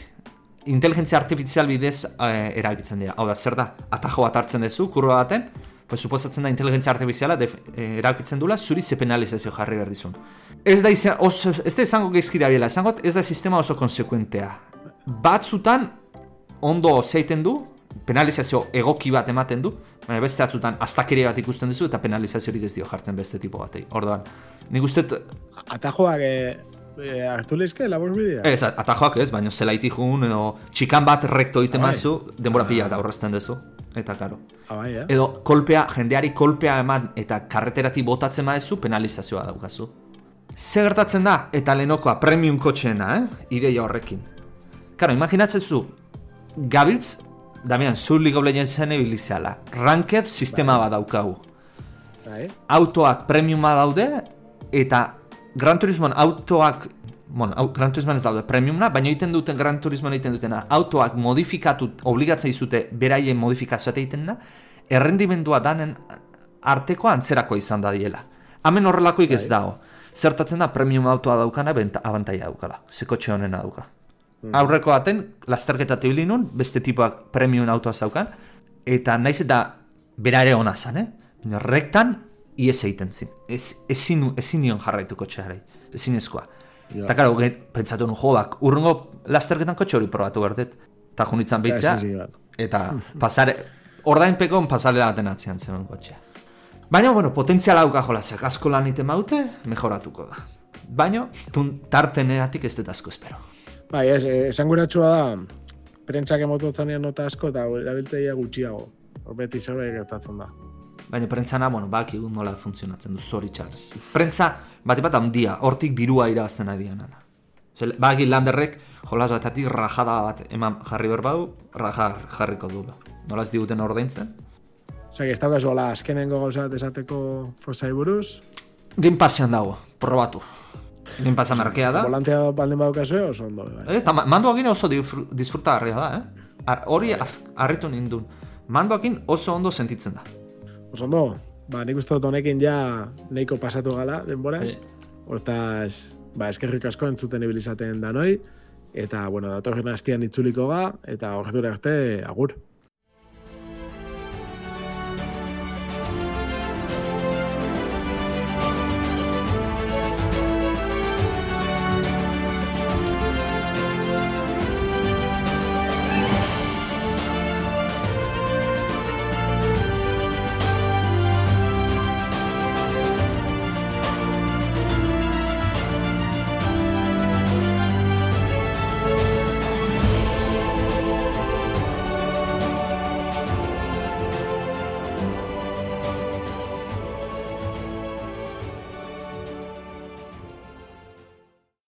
inteligentzia artifizial bidez eh, eragitzen dira. Hau da, zer da? Atajo bat hartzen duzu, kurba baten, pues suposatzen da inteligentzia artifiziala def, eh, eragitzen dula, zuri ze penalizazio jarri behar dizun. Ez da, izan, oso, ez da izango geizkira biela, izango ez da sistema oso konsekuentea. Batzutan, ondo zeiten du, penalizazio egoki bat ematen du, baina beste batzutan astakeria bat ikusten duzu eta penalizaziorik ez dio jartzen beste tipo batei. Orduan, nik uste Atajoak, eh, E, hartu lehizke, labor bidea? Ez, atajoak ez, baina zelaiti jun, edo txikan bat rekto egiten Bai. mazu, denbora pila eta aurrezten dezu. Eta, karo. Ah, bai, eh? Edo kolpea, jendeari kolpea eman eta karreterati botatzen maezu, penalizazioa daukazu. Ze gertatzen da, eta lehenokoa premium kotxeena, eh? Ideia horrekin. Karo, imaginatzen zu, gabiltz, Damian, zu League of Legends zen ebilizeala. Ranked sistema bat daukagu. Bai, Autoak premiuma daude, eta Gran Turismoan autoak Bueno, au, Gran Turismoan ez daude premiumna, baina egiten duten Gran Turismoan egiten dutena, autoak modifikatu, obligatzea izute beraien modifikazioa egiten da, errendimendua danen arteko antzerako izan da diela. Hemen horrelakoik ez dago. Zertatzen da premium autoa daukana benta, abantaia daukala. Zekotxe honena dauka. Aurreko baten, lasterketa tibili nun, beste tipoak premium autoa zaukan, eta naiz eta bera ere hona zan, eh? Baina rektan, ies egiten zin. Ez, ezin, ezin nion jarraitu kotxearai. Ezin ezkoa. Ja. Eta karo, gen, pentsatu nu, jo, bak, urrungo lasterketan kotxe hori probatu berdet. Eta junitzan behitzea, eta pasare, ordainpekon pasarela baten atzean zegoen kotxea. Baina, bueno, potentziala dauka jolazak, asko lan iten baute, mejoratuko da. Baina, tun tarteneatik ez dut asko espero. Bai, ez, eh, esanguratsua da, prentsak emototzanean nota asko eta erabiltzaia gutxiago. Hor beti zerbait gertatzen da. Baina prentzana, bueno, baki nola funtzionatzen du, sorry Charles. Prentza, bat bat handia, hortik dirua irabazten ari diana da. Zer, Baki landerrek, jolas batatik rajada bat eman jarri berbau, raja jarriko du. Nola ez diguten ordaintzen? Osea, ez daukazu hola azkenengo gauza esateko Forzai buruz. Game Passean dago, probatu. Game Passa merkea da. Volantea baldin badaukazu, oso ondo. Bai. Eh, Eta ma- mandoakin oso disfrutagarria da, eh? Hori harritu nindun. Mandoakin oso ondo sentitzen da. Oso ondo, ba, nik uste dut honekin ja nahiko pasatu gala denboraz. Bai. Hortaz, ba, eskerrik asko entzuten ibilizaten danoi. Eta, bueno, datorren hastian itzuliko ga, eta ordura arte, agur.